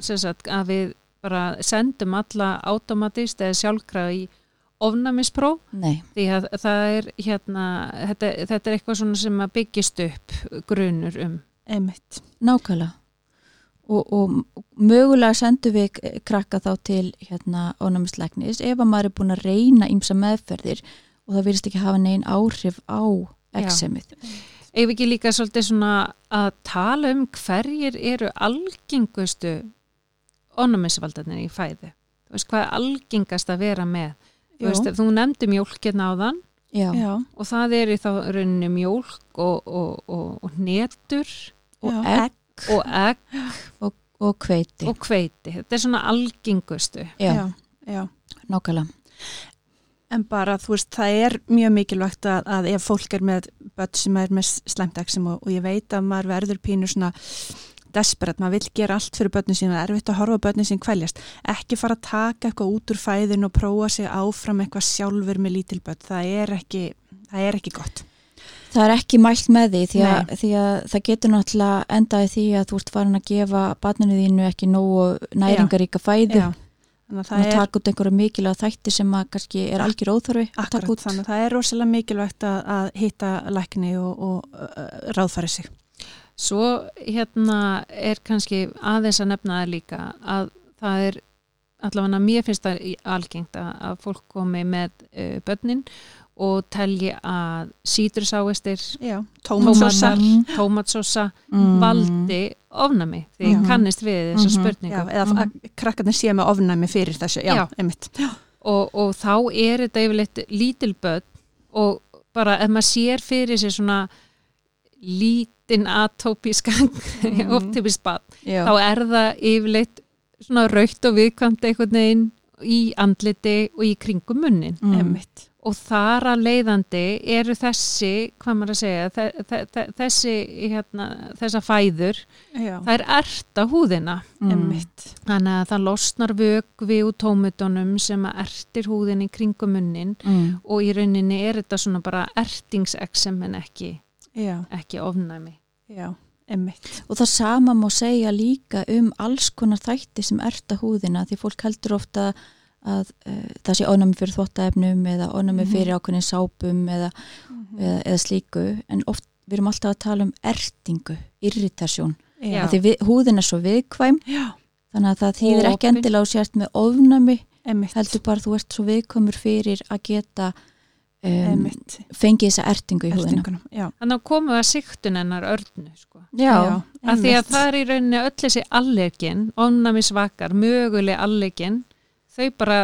sagt, að við bara sendum alla automatist eða sjálfkrafa í ofnæmispróf. Nei, því að það er hérna, þetta, þetta er eitthvað svona sem að byggist upp grunur um. einmitt. nákvæmlega. Og, og mögulega sendum við krakka þá til hérna ónæmislegnis ef að maður er búin að reyna ímsa meðferðir og það virðist ekki hafa negin áhrif á eksemið Ef ekki líka svolítið svona að tala um hverjir eru algengustu ónæmisvaldarnir í fæði. Þú veist hvað er algengast að vera með. Þú, veist, þú nefndi mjólkirna á þann já, Já, og það er í þá rauninni mjólk og, og, og, og netur og Já. egg og egg og kveiti og hveiti. Þetta er svona algengustu. já, já, já. nákvæmlega En bara, þú veist, það er mjög mikilvægt að, að ef fólk er með börn sem er með slæmt eksem og, og ég veit að maður verður pínu svona desperat, maður vill gera allt fyrir börnin sína, það er erfitt að horfa á börnin sín kvæljast, ekki fara að taka eitthvað út úr fæðin og prófa sig áfram eitthvað sjálfur með lítil börn, það er ekki, það er ekki gott. Það er ekki mælt með því því að, því að það getur náttúrulega endaði því að þú ert farin að gefa barninu þínu ekki nógu næringaríka fæðu. Já, þannig að er taka út einhverja mikilvæga þætti sem að kannski er algjör óþarfi að taka akkurat, út. þannig að það er rosalega mikilvægt að, að hitta lækni og, og uh, ráðfæri sig. Svo hérna er kannski aðeins að nefna það líka að það er allavega mér finnst það algengt að, að fólk komi með uh, börnin og telji að sítursáestir, Já, tómatsósa. tómatsósa Mm. valdi ofnami því Já. kannist við þessa Mhm. spurningu Já, eða Mhm. að krakkarnir sé með ofnæmi fyrir þessu, já, Já. einmitt. og, og þá er þetta yfirleitt lítil börn og bara ef maður sér fyrir sér svona lítin atópískan Mhm. optípist barn Já. þá er það yfirleitt svona raukt og viðkvæmt einhvern veginn í andliti og í kringum munnin Mm. Einmitt. og þar að leiðandi eru þessi, hvað maður að segja þe þe þe þessi hérna, þessa fæður, Já, það er erta húðina Mm. einmitt. þannig að það losnar vögvi úr tómutunum sem að ertir húðin í kringum munnin Mm. og í rauninni er þetta svona bara ertingseksem en ekki, Já, ekki ofnæmi já, einmitt. Og það sama má segja líka um alls konar þætti sem erta húðina því fólk heldur ofta að uh, það sé ónæmi fyrir þvottaefnum eða ónæmi Mhm. fyrir ákveðin sápum eða, eða, eða slíku en oft við erum alltaf að tala um ertingu, irritasjón því við, húðin er svo viðkvæm Já, þannig að það þýðir ekki endilega á sért með einmitt. heldur bara þú ert svo viðkvæmur fyrir að geta um, fengið þessa ertingu í húðina. Þannig að komum við að siktun hennar örnu sko. Já, að því að það er í rauninni öll þessi allergin, ofnæmisvakar möguleg allergin þau bara,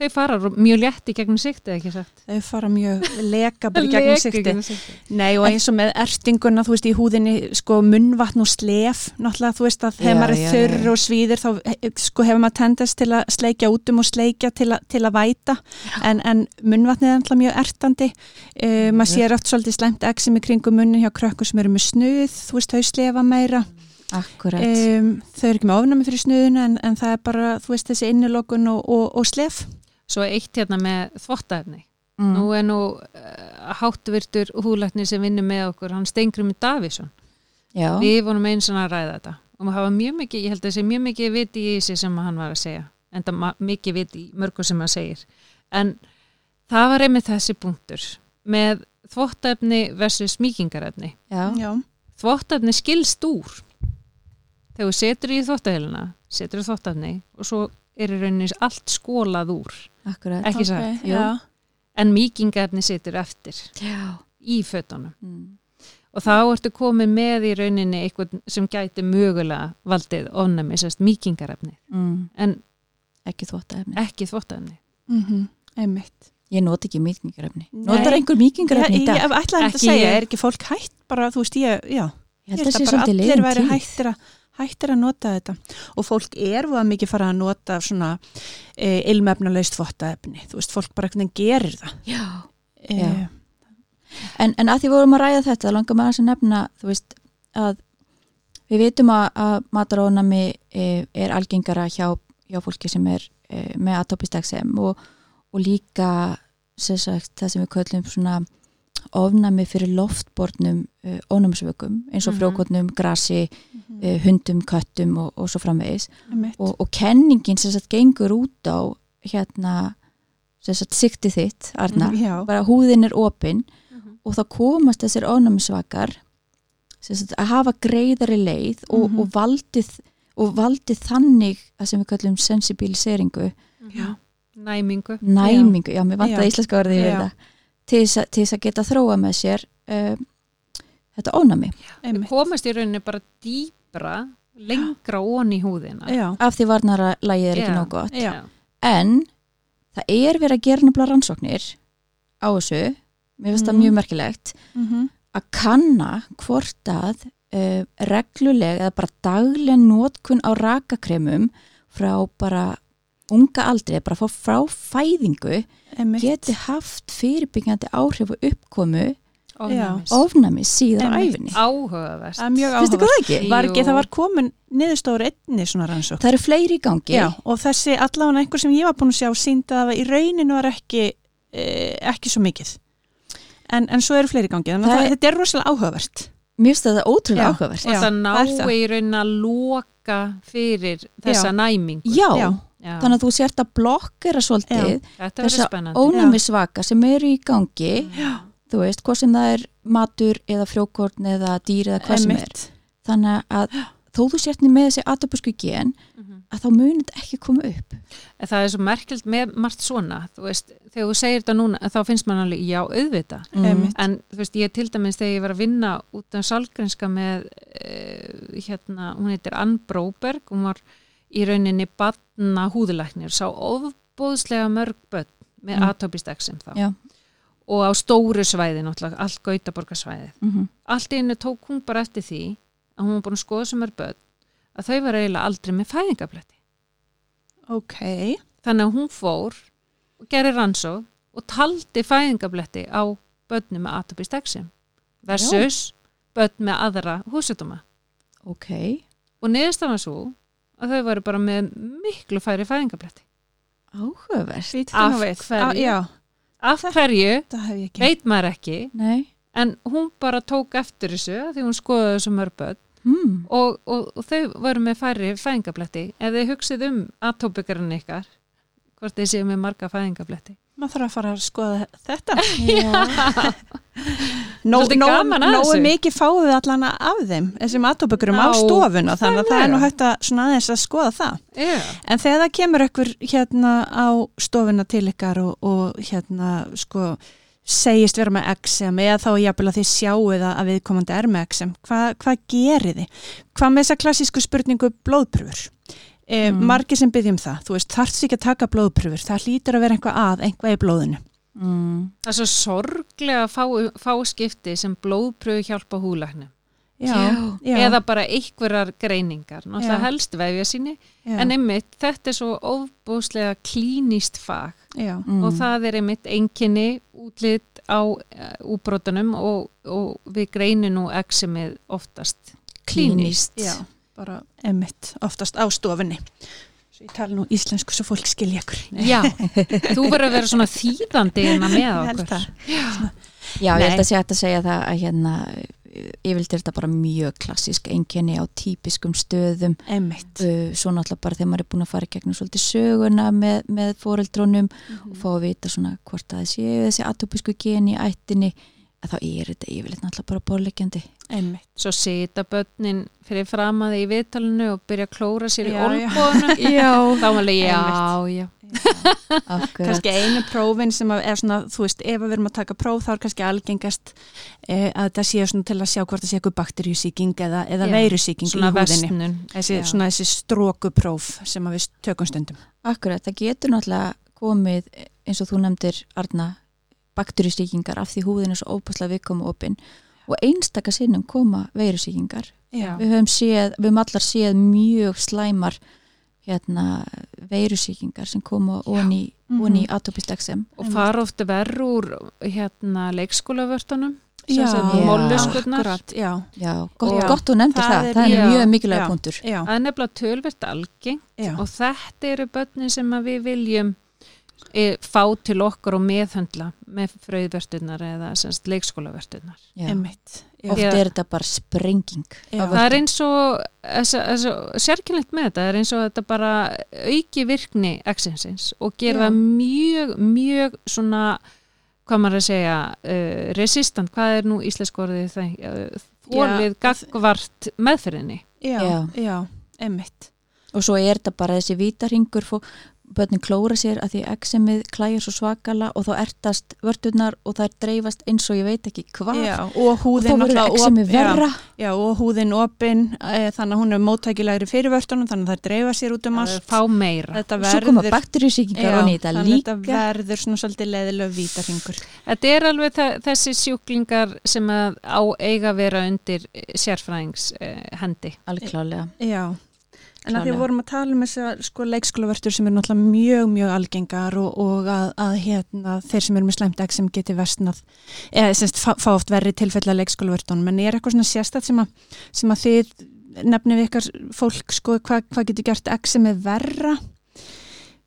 þau fara mjög létt í gegnum siktið ekki sagt? Þau fara mjög leka bara í gegnum sikti. gegnum siktið. Nei og eins og með ertinguna, þú veist, í húðinni sko munnvatn og slef náttúrulega, þú veist að þegar maður er þurr og svíðir þá eh, sko hefur maður tendast til að sleikja út um og sleikja til, a, til að væta. En, en munnvatnið er náttúrulega mjög ertandi. Uh, maður sér oft svolítið slæmt exim í kringum munnin hjá krökkur sem eru með snuð þú veist, þau slefa meira. Um, þau eru ekki með ofnami fyrir snuðuna en, en það er bara, þú veist, þessi innilokun og, og, og slef svo eitt hérna með þvottaefni. Mm. nú er nú uh, háttvirtur húlæknir sem vinnur með okkur hann Stengrimur Davísson Já, við vorum eins og að ræða þetta. Og maður hafa mjög mikið, ég held að þessi mjög mikið viti í þessi sem hann var að segja. En það mikið viti í mörgu sem hann segir. En það var einmitt þessi punktur með þvottaefni versus smíkingarefni. Já, Já, þvottaefni skilst úr. Þegar þú setur í þvottahélina setur í þvottaefni og svo er í rauninni allt skólað úr. Akkurat. Ekki ok, satt, jú. já, en mýkingarefni setur eftir Já. í fötunum. Mm. og þá ertu komið með í rauninni eitthvað sem gæti mögulega valdið ofnæmi, sérst mýkingarefni Mm. en ekki þvóttaefni ekki þvottaefni. Mm einmitt. Ég noti ekki mýkingarefni. Nei. notar einhver mýkingarefni Ég, í dag? ég ætlaði að segja, ég. er ekki fólk hætt bara, þú veist, ég, já. Ég held að held sé að bara svolítið allir leiðin væri tíð. hættir að, hættir að nota þetta og fólk er voða mikið fara að nota svona e, ilmefnulegst þvottaefni, þú veist, fólk bara veginn gerir það já. e, Já. en, en að því vorum að ræða þetta langar maður að nefna þú veist að við vitum að, að matarónami e, er algengara hjá, hjá fólki sem er e, með atopist XM og, og líka sagt, það sem við köllum svona ofnami fyrir loftbornum uh, ónæmisvökum eins og Mhm. frjókotnum, grasi, uh, hundum, köttum og, og svo framvegis og, og kenningin sem sagt gengur út á hérna sem sagt sikti þitt, Arna Já. bara húðin er opin Mhm. og þá komast þessir sagt að hafa greiðari leið og, Mhm. og valdið og valdið þannig að sem við kallum sensibiliseringu Já. næmingu næmingu, já, mér vantaði Já. íslenska orðið yfir Já. Það til þess að- geta þróa með sér um, þetta ónami við komast í rauninni bara dýbra lengra ón í húðina Já. af því varnarlægið er ekki Já. nóg gott Já. en það er verið að gera nefnilega rannsóknir á þessu mér finnst það Mhm. mjög merkilegt Mhm. að kanna hvort að uh, regluleg eða bara dagleg nótkun á rakakremum frá bara unga aldrei, bara frá, frá fæðingu Einmitt. geti haft fyrirbyggjandi áhrif og uppkomu ofnami Einmitt. æfinni. áhugavert Það er? Var ekki, það var komin niðurstóður einni svona rannsók. Það eru fleiri í gangi. Já, og þessi allavega einhver sem ég var búin að sjá síndi að í rauninu var ekki, e, ekki svo mikið. En, en svo eru fleiri í gangi, þannig að Það það, þetta er rosalega áhugavert. Mér finnst þetta ótrúlega Já. áhugavert. og Já, það ná í raunin að loka fyrir þessa næmingu Já, Já. Þannig að þú sért að blokkera svolítið þessa spennandi. ónæmisvaka sem eru í gangi, Já, þú veist, hvort sem það er matur eða frjókorn eða dýr eða hvað sem er. Þannig að þó þú sért með þessi atopusku gen, Mhm. að þá munið þetta ekki koma upp. En það er svo merkilt með margt svona. Þú veist, þegar þú segir þetta núna þá finnst mann alveg, já, auðvita Einmitt. en þú veist, ég til dæmis þegar ég var að vinna út af salgrinska með uh, hérna, hún heitir Ann Bróberg hún var í rauninni batna húðulæknir, sá ofbóðslega mörg börn með Mm. atopistaksim þá. Já. og á stóru svæði náttúrulega, allt Gautaborgarsvæði Mm -hmm. allt í hennu tók hún bara eftir því að hún var búin að skoða sem er börn að þau var eiginlega aldrei með fæðingabletti Ok, þannig að hún fór og gerði rannsóð og taldi fæðingabletti á börnum með atopist exim versus börn með aðra húsutuma Ok, og niðurstafan svo að þau varu bara með miklu færi fæðingabletti áhugavert. Af hverju? Á, af hverju það hef ég ekki. veit maður ekki Nei, en hún bara tók eftir þessu af því hún skoðaði þessu mörg börn hmm. og, og, og þau varu með færri fæðingabletti ef þið hugsið um atópikarinn ykkar hvort þið séu með marga fæðingabletti Maður þarf að fara að skoða þetta. Já. Nó, Svolítið nó, gaman að nógu þessu. mikið fáum við allan af þeim, þessum atóbökurum á stofuna, þannig að það er nú hægt að, að skoða það. yeah. En þegar það kemur ykkur hérna á stofuna til ykkar og, og hérna sko segist vera með XM eða þá jafnvel að þið sjáu það að viðkomandi er með XM, Hva, hvað gerir þið? Hvað með þessa klassísku spurningu blóðpröfur? E, Mm. Margir sem byggjum það, þú veist, þarfst ekki að taka blóðpröfur, það hlýtur að vera eitthvað að, einhvað í blóðinu. Mm. Það er svo sorglega fá, fá skipti sem blóðpröfu hjálpa húlæknum Já, já, eða bara einhverjar greiningar. Náttúrulega helst vefja síni. Já, en einmitt þetta er svo ofbúslega klínist fag. Já, Mm. og það er einmitt einkinni útlit á uh, úbrotunum og, og við greinum nú eximið oftast klínist já, bara emitt, oftast á stofunni. Svo ég tala nú íslensku svo fólk skilja ykkur. Já, þú verður að vera svona þýðandi en að með Ég okkur það. Já, ég held að hægt að segja það að hérna yfirleitt er þetta bara mjög klassísk einkenni á típiskum stöðum Emitt. uh, svo náttúrulega bara þegar maður er búin að fara í gegnum svolítið söguna með, með foreldrónum og fá að vita svona hvort að þessi atopisku gen í ættinni þá er þetta yfirleitt náttúrulega bara borlegjandi Emitt. Svo sita börnin fyrir framaði í viðtalinu og byrja að klóra sér í Já, já. olbónu Já, þá var alveg já, já akkurat kannski einu prófin sem að er svona, þú veist, ef við erum að taka próf þá er kannski algengast e, að þetta sé svona til að sjá hvort það sé eitthvað bakteríusíking eða, eða Já, veirusíking í svona húðinni. Þessi, Já. svona þessi strókupróf sem að við tökum stundum. Akkurat, það getur náttúrulega komið eins og þú nefndir Arna bakteríustíkingar af því húðin er svo óbúslega viðkomu opinn og einstaka sinnum koma veirusíkingar Já. við höfum séð, við höfum allar séð mjög slæmar hérna veirusíkingar sem koma onni, Mhm. onni atopist XM og fara ofta verður úr hérna leikskólavörtunum Já, akkurat, já, Já, gott, Já. gott þú nefndir Það það, er- það er já, mjög mikilvæg punktur. Það er nefnilega tölvert algeng já, og þetta eru börnin sem að við viljum fá til okkur og meðhöndla með fröðvertunar eða semst leikskólavertunar Já. Einmitt. Já. Oft Já. er þetta bara sprenging Já. það er eins og sérkynlegt með þetta er eins og þetta bara auki virkni exensins og gera það mjög, mjög svona hvað maður að segja uh, resistant, hvað er nú íslensk orðið það, þólið Já. gagvart meðferðinni Já, Já. já, einmitt. og svo er þetta bara þessi vítarhingur fó, börnin klóra sér að því eksemið klæjar svo svakala og þá ertast vörturnar og það er dreifast eins og ég veit ekki hvað Já, og og þá húðin verður eksemið op- já, verra. Já, og húðin opin, e, þannig að hún er móttækilegri fyrir vörtunum, þannig að það dreifa sér út um allt. fá meira. Þetta svo koma verður, bakteríusíkingar og nýta líka þetta verður svona svolítið leðilega vítarhingur. Þetta er alveg þe- þessi sjúklingar sem að á eiga vera undir sérfræðings uh, hendi. Alveg klálega Já, en að því við vorum að tala um þessar sko, leikskólavertur sem er náttúrulega mjög, mjög algengar og, og að, að hérna, þeir sem eru með slæmt ekki sem geti vestnað eða semst fá, fá oft verri tilfella leikskólavertunum, en er eitthvað svona sérstætt sem að, sem að þið nefnum ykkar fólk, sko, hvað hva getur gert ekki sem er verra?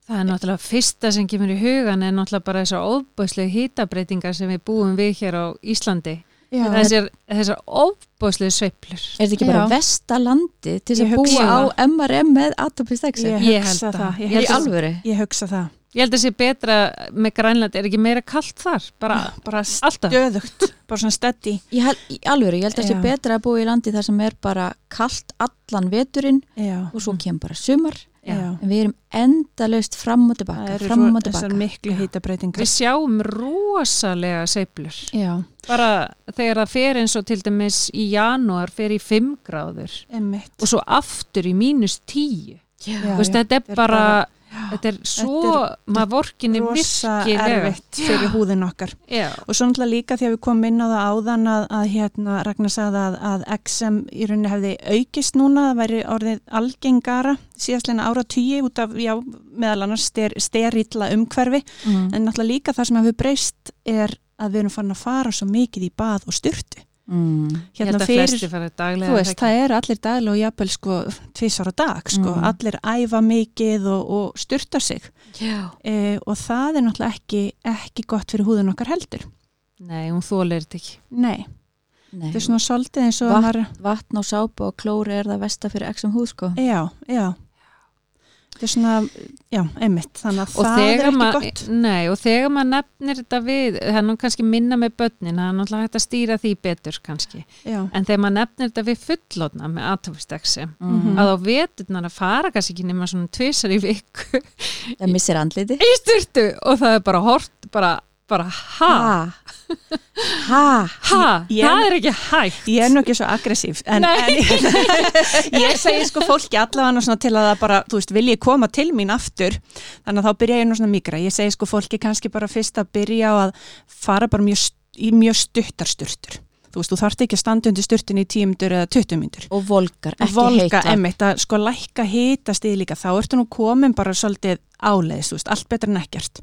Það er náttúrulega fyrsta sem kemur í hugan er náttúrulega bara þessar óbúslegu hýtabreitingar sem við búum við hér á Íslandi þessar, þessar óbúslegu sveiflur Er þetta ekki bara vestalandi til að búa hugsa á það. MRM með atopist exem? Ég Ég hugsa það, að- ég ég held ég hugsa það. Ég held að sé betra með Grænland, er ekki meira kallt þar? Bara Bara stöðugt, bara svona steady. Ég held, í alvöru, ég held að það sé betra að búa í landi þar sem er bara kallt allan veturinn Já, og svo kemur bara sumar. En við erum endalaust fram og tilbaka, Það eru fram og þessar tilbaka miklu hýtabreitingar. Við sjáum rosalega sveiflur. Já, Bara þegar það fer eins og til dæmis í janúar fer í 5 gráður emmitt. og svo aftur í mínus 10. Já, Þú veist, þetta er þetta er bara, bara- þetta er svo, maður vorkinni virkilega. erfitt fyrir húðin okkar. Já, og svo náttúrulega líka því að við komum inn á það áðan að, að hérna Ragnar sagði að, að XM í rauninni hefði aukist núna það væri orðið algengara síðastleina ára tíu út af já, meðal annars ster, sterilla umhverfi. Mm. en náttúrulega líka það sem hefur breyst er að við erum farin að fara svo mikið í bað og styrtu Mm. farið daglega. Þú veist, það eru allir daglega og jafnvel sko tvisar á dag, sko, Mm. allir æfa mikið og, og styrta sig e, og það er náttúrulega ekki, ekki gott fyrir húðun okkar heldur. Nei, hún þólir þetta ekki. Nei, Nei. þetta er svona svolítið eins og Vatn. maður, vatn og sápa og klóri er það versta fyrir exem húð sko já, já, þetta er svona, já, einmitt, þannig að Og það er ekki ma- gott. Nei, og þegar maður nefnir þetta við, það er nú kannski minna með börnin, það er náttúrulega hægt að stýra því betur kannski. Já, En þegar maður nefnir þetta við fullotna með atopisteksi, Mhm. að á veturnar að fara kannski ekki nema svona tvisar í viku það missir andliti í styrtu og það er bara hort, bara, bara ha, ha ha, Ég- það er ekki hægt. ég er nú ekki svo aggressív, en, en ég segi sko fólki allavega til að það bara, þú veist, vilji koma til mín aftur, þannig að þá byrja ég nú svona mikra, ég segi sko fólki kannski bara fyrst að byrja á að fara bara mjög, í mjög stuttar sturtur. Þú veist, þú þarft ekki að standa undir sturtin í 10 myndur eða 20 myndur. og volgar, ekki volga, heitt vatn. emmitt, að sko lækka hitastið líka, þá ertu nú komin bara svolítið áleiðis, þú veist, allt betra en ekkert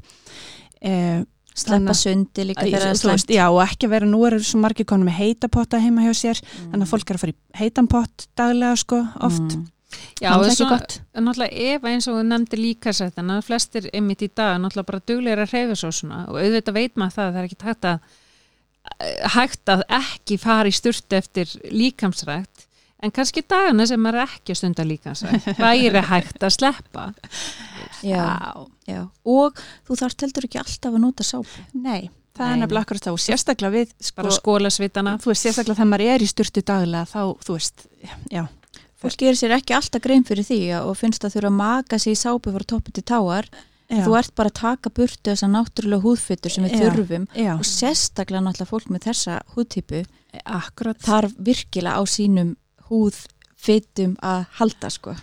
eh, sleppa sundi líka að- þegar það er slæmt. já, og ekki vera, nú eru svo margir konum með heitapotta heima hjá sér, þannig að fólk er að fara í heitanpott daglega, sko, oft. Mm. Já, Það er ekki svo, gott. náttúrulega ef eins og þú nefndir líka sættina, flestir einmitt í dag er náttúrulega bara duglegir að reyfa svo svona. Og auðvitað veit maður það að það er ekki hægt að hægt að ekki fara í sturtu eftir líkamsrækt en kannski dagana sem maður ekki að stunda líkamsrækt væri hægt að sleppa. Já, já. og þú þarft heldur ekki alltaf að nota sápu Nei, það Nei. er nefnilega akkurat þá, sérstaklega við, sko, bara skóla svitana þú veist, sérstaklega þegar maður er í styrtu daglega, þá, þú veist, já, fólk gerir sér ekki alltaf grein fyrir því já, og finnst að þurfa að maka sig í sápu frá toppi til táar. Já, þú ert bara að taka burtu þessa náttúrulega húðfytur sem við Já. þurfum. Já, og sérstaklega náttúrulega fólk með þessa húðtypu akkurat, þarf virkilega á sínum húðfytum að halda sko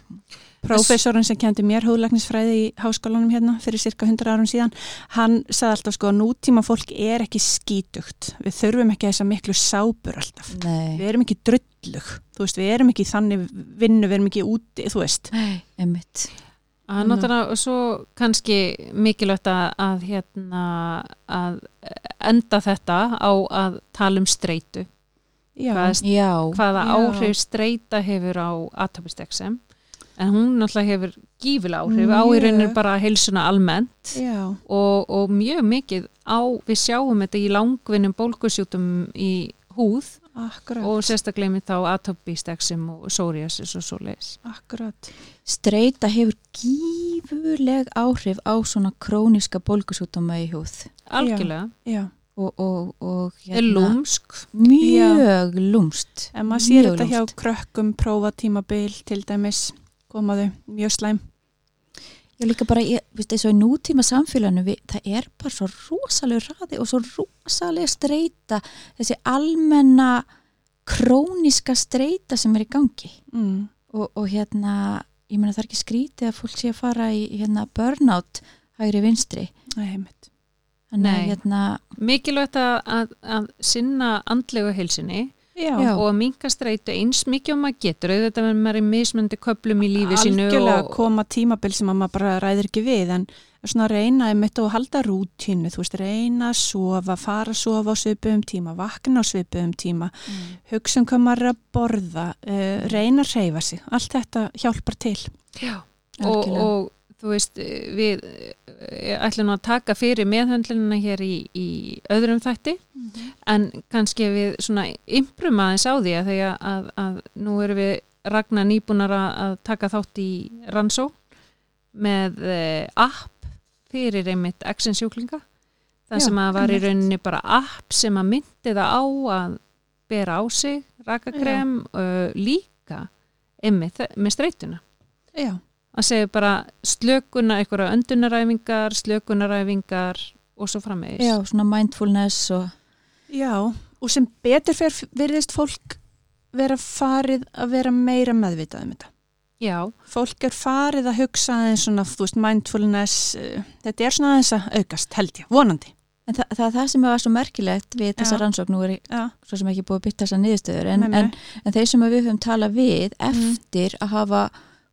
Prófessorinn sem kendi mér húðlæknisfræði í háskólanum hérna fyrir cirka 100 árum síðan, hann sagði alltaf sko að nútíma fólk er ekki skítugt. Við þurfum ekki þessa miklu sápur alltaf. Nei, Við erum ekki drullug. Þú veist, við erum ekki þannig vinnu, við erum ekki úti, þú veist. Nei emmitt að svo kannski mikilvægt að, að hérna að enda þetta á að tala um streitu Já, Hvað- Já, hvaða Já. áhrif streita hefur á atopisteksem en hún náttúrulega hefur gífilega áhrif á í Mjög. rauninni bara heilsuna almennt Já, og, og mjög mikið á, við sjáum þetta í langvinnum bólkusjútum í húð akkurat, og sérstaklega með þá atopísteksim og psoriasis og svoleiðis. akkurat. Streita hefur gífurleg áhrif á svona króniska bólgusútama í húð Algjörlega, Já, og, og, og er lúmsk? Mjög lúmst en maður sér þetta hjá krökkum, prófa tímabil til dæmis, komaðu, mjög slæm. Ég líka bara, ég, veist, eins og í nútíma samfélaginu við, það er bara svo rosalega ræði og svo rosalega streita þessi almenna króniska streita sem er í gangi. Mm. og, og hérna, ég meina það er ekki skrítið að fólk sé að fara í hérna burnout hægri vinstri. Að Nei. hérna, mikilvægt að, að, að sinna andlegu heilsinni Já, og að minka streitu eins mikið og maður getur. Auðvitað með maður er í mismöndi köplum í lífi sínu algjörlega og, koma tímabil sem að maður bara ræðir ekki við en svona reyna einmitt og halda rútínu. Þú veist, reyna að sofa, fara að sofa á svipuðum tíma, vakna á svipuðum tíma hugsa um hvað maður er að borða uh, reyna að reyfa sig. Allt þetta hjálpar til. Já, og, og þú veist við eh, ætlum nú að taka fyrir meðhöndlunina hér í, í öðrum þætti. En kannski við svona imprum aðeins á því að því að, að, að nú erum við Ragnar nýbúnar að, taka þátt í rannsó með eh, app fyrir einmitt Action sjúklinga. Það Já, sem að var í rauninni bara app sem að myndi það á að bera á sig rakakrem uh, líka einmitt með streituna Já, að segja bara slökuna, einhverja öndunaræfingar, slökunaræfingar og svo framvegis. já, svona mindfulness og já og sem betur fyrir virðist fólk vera farið að vera meira meðvitað um þetta. Já, fólk er farið að hugsa aðeins svona, þú veist, mindfulness uh, þetta er svona aðeins að aukast, held ég, vonandi. En það, það, það sem var svo merkilegt við þessa rannsókn, nú er ég Já, svo sem ekki búið að bytta þessa niðurstöður en, en, en þeir sem við höfum talað við Mhm. eftir að hafa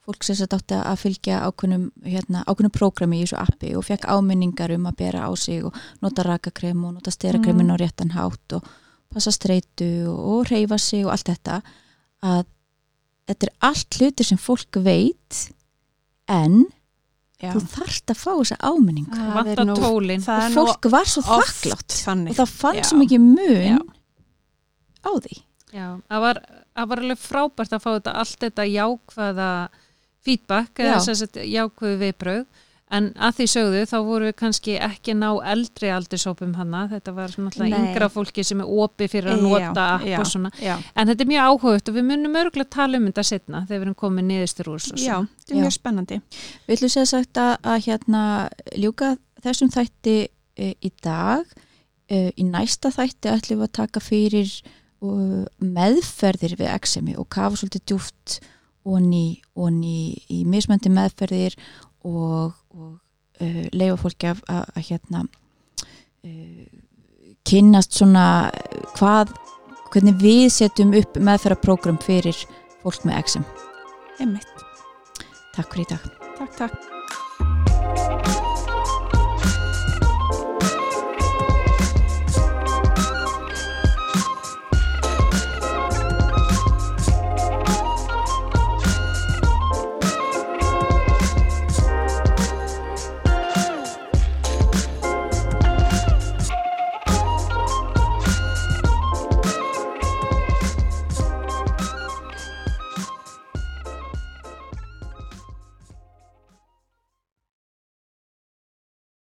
fólk sem þetta átti að fylgja ákveðnum, hérna, ákveðnum prógrami í þessu appi og fekk áminningar um að bera á sig og nota rakakrem og nota sterakremin Mm. á réttan hátt og passa streitu og, reyfa sig og allt þetta að þetta er allt hlutir sem fólk veit en Já. þú þarft að fá þessa áminningu og fólk var svo þakklátt og það fann Já. svo mikið mun Já. á því Já, það var, það var alveg frábært að fá þetta allt þetta jákvæða feedback Já. eða sem sagt jákvæðu viðbröð en að því sögðu þá voru við kannski ekki ná eldri aldursópum hana þetta var Nei. yngra fólki sem er opi fyrir að Já, nota app já, og svona Já, en þetta er mjög áhugt og við munum örgulega tala um þetta setna þegar við erum komið niðurstur úr já, þetta er Já. mjög spennandi Við ætlum sér sagt að, að hérna ljúka þessum þætti e, í dag. E, í næsta þætti ætlum við að taka fyrir e, meðferðir við eksemi og kafa svolítið djúft onni, í mismöndi meðferðir og, og e, leifa fólki að, að, að hérna e, kynnast svona hvað, hvernig við setjum upp meðferðarprogram fyrir fólk með eksem. Einmitt. Takk fyrir í dag. Takk, takk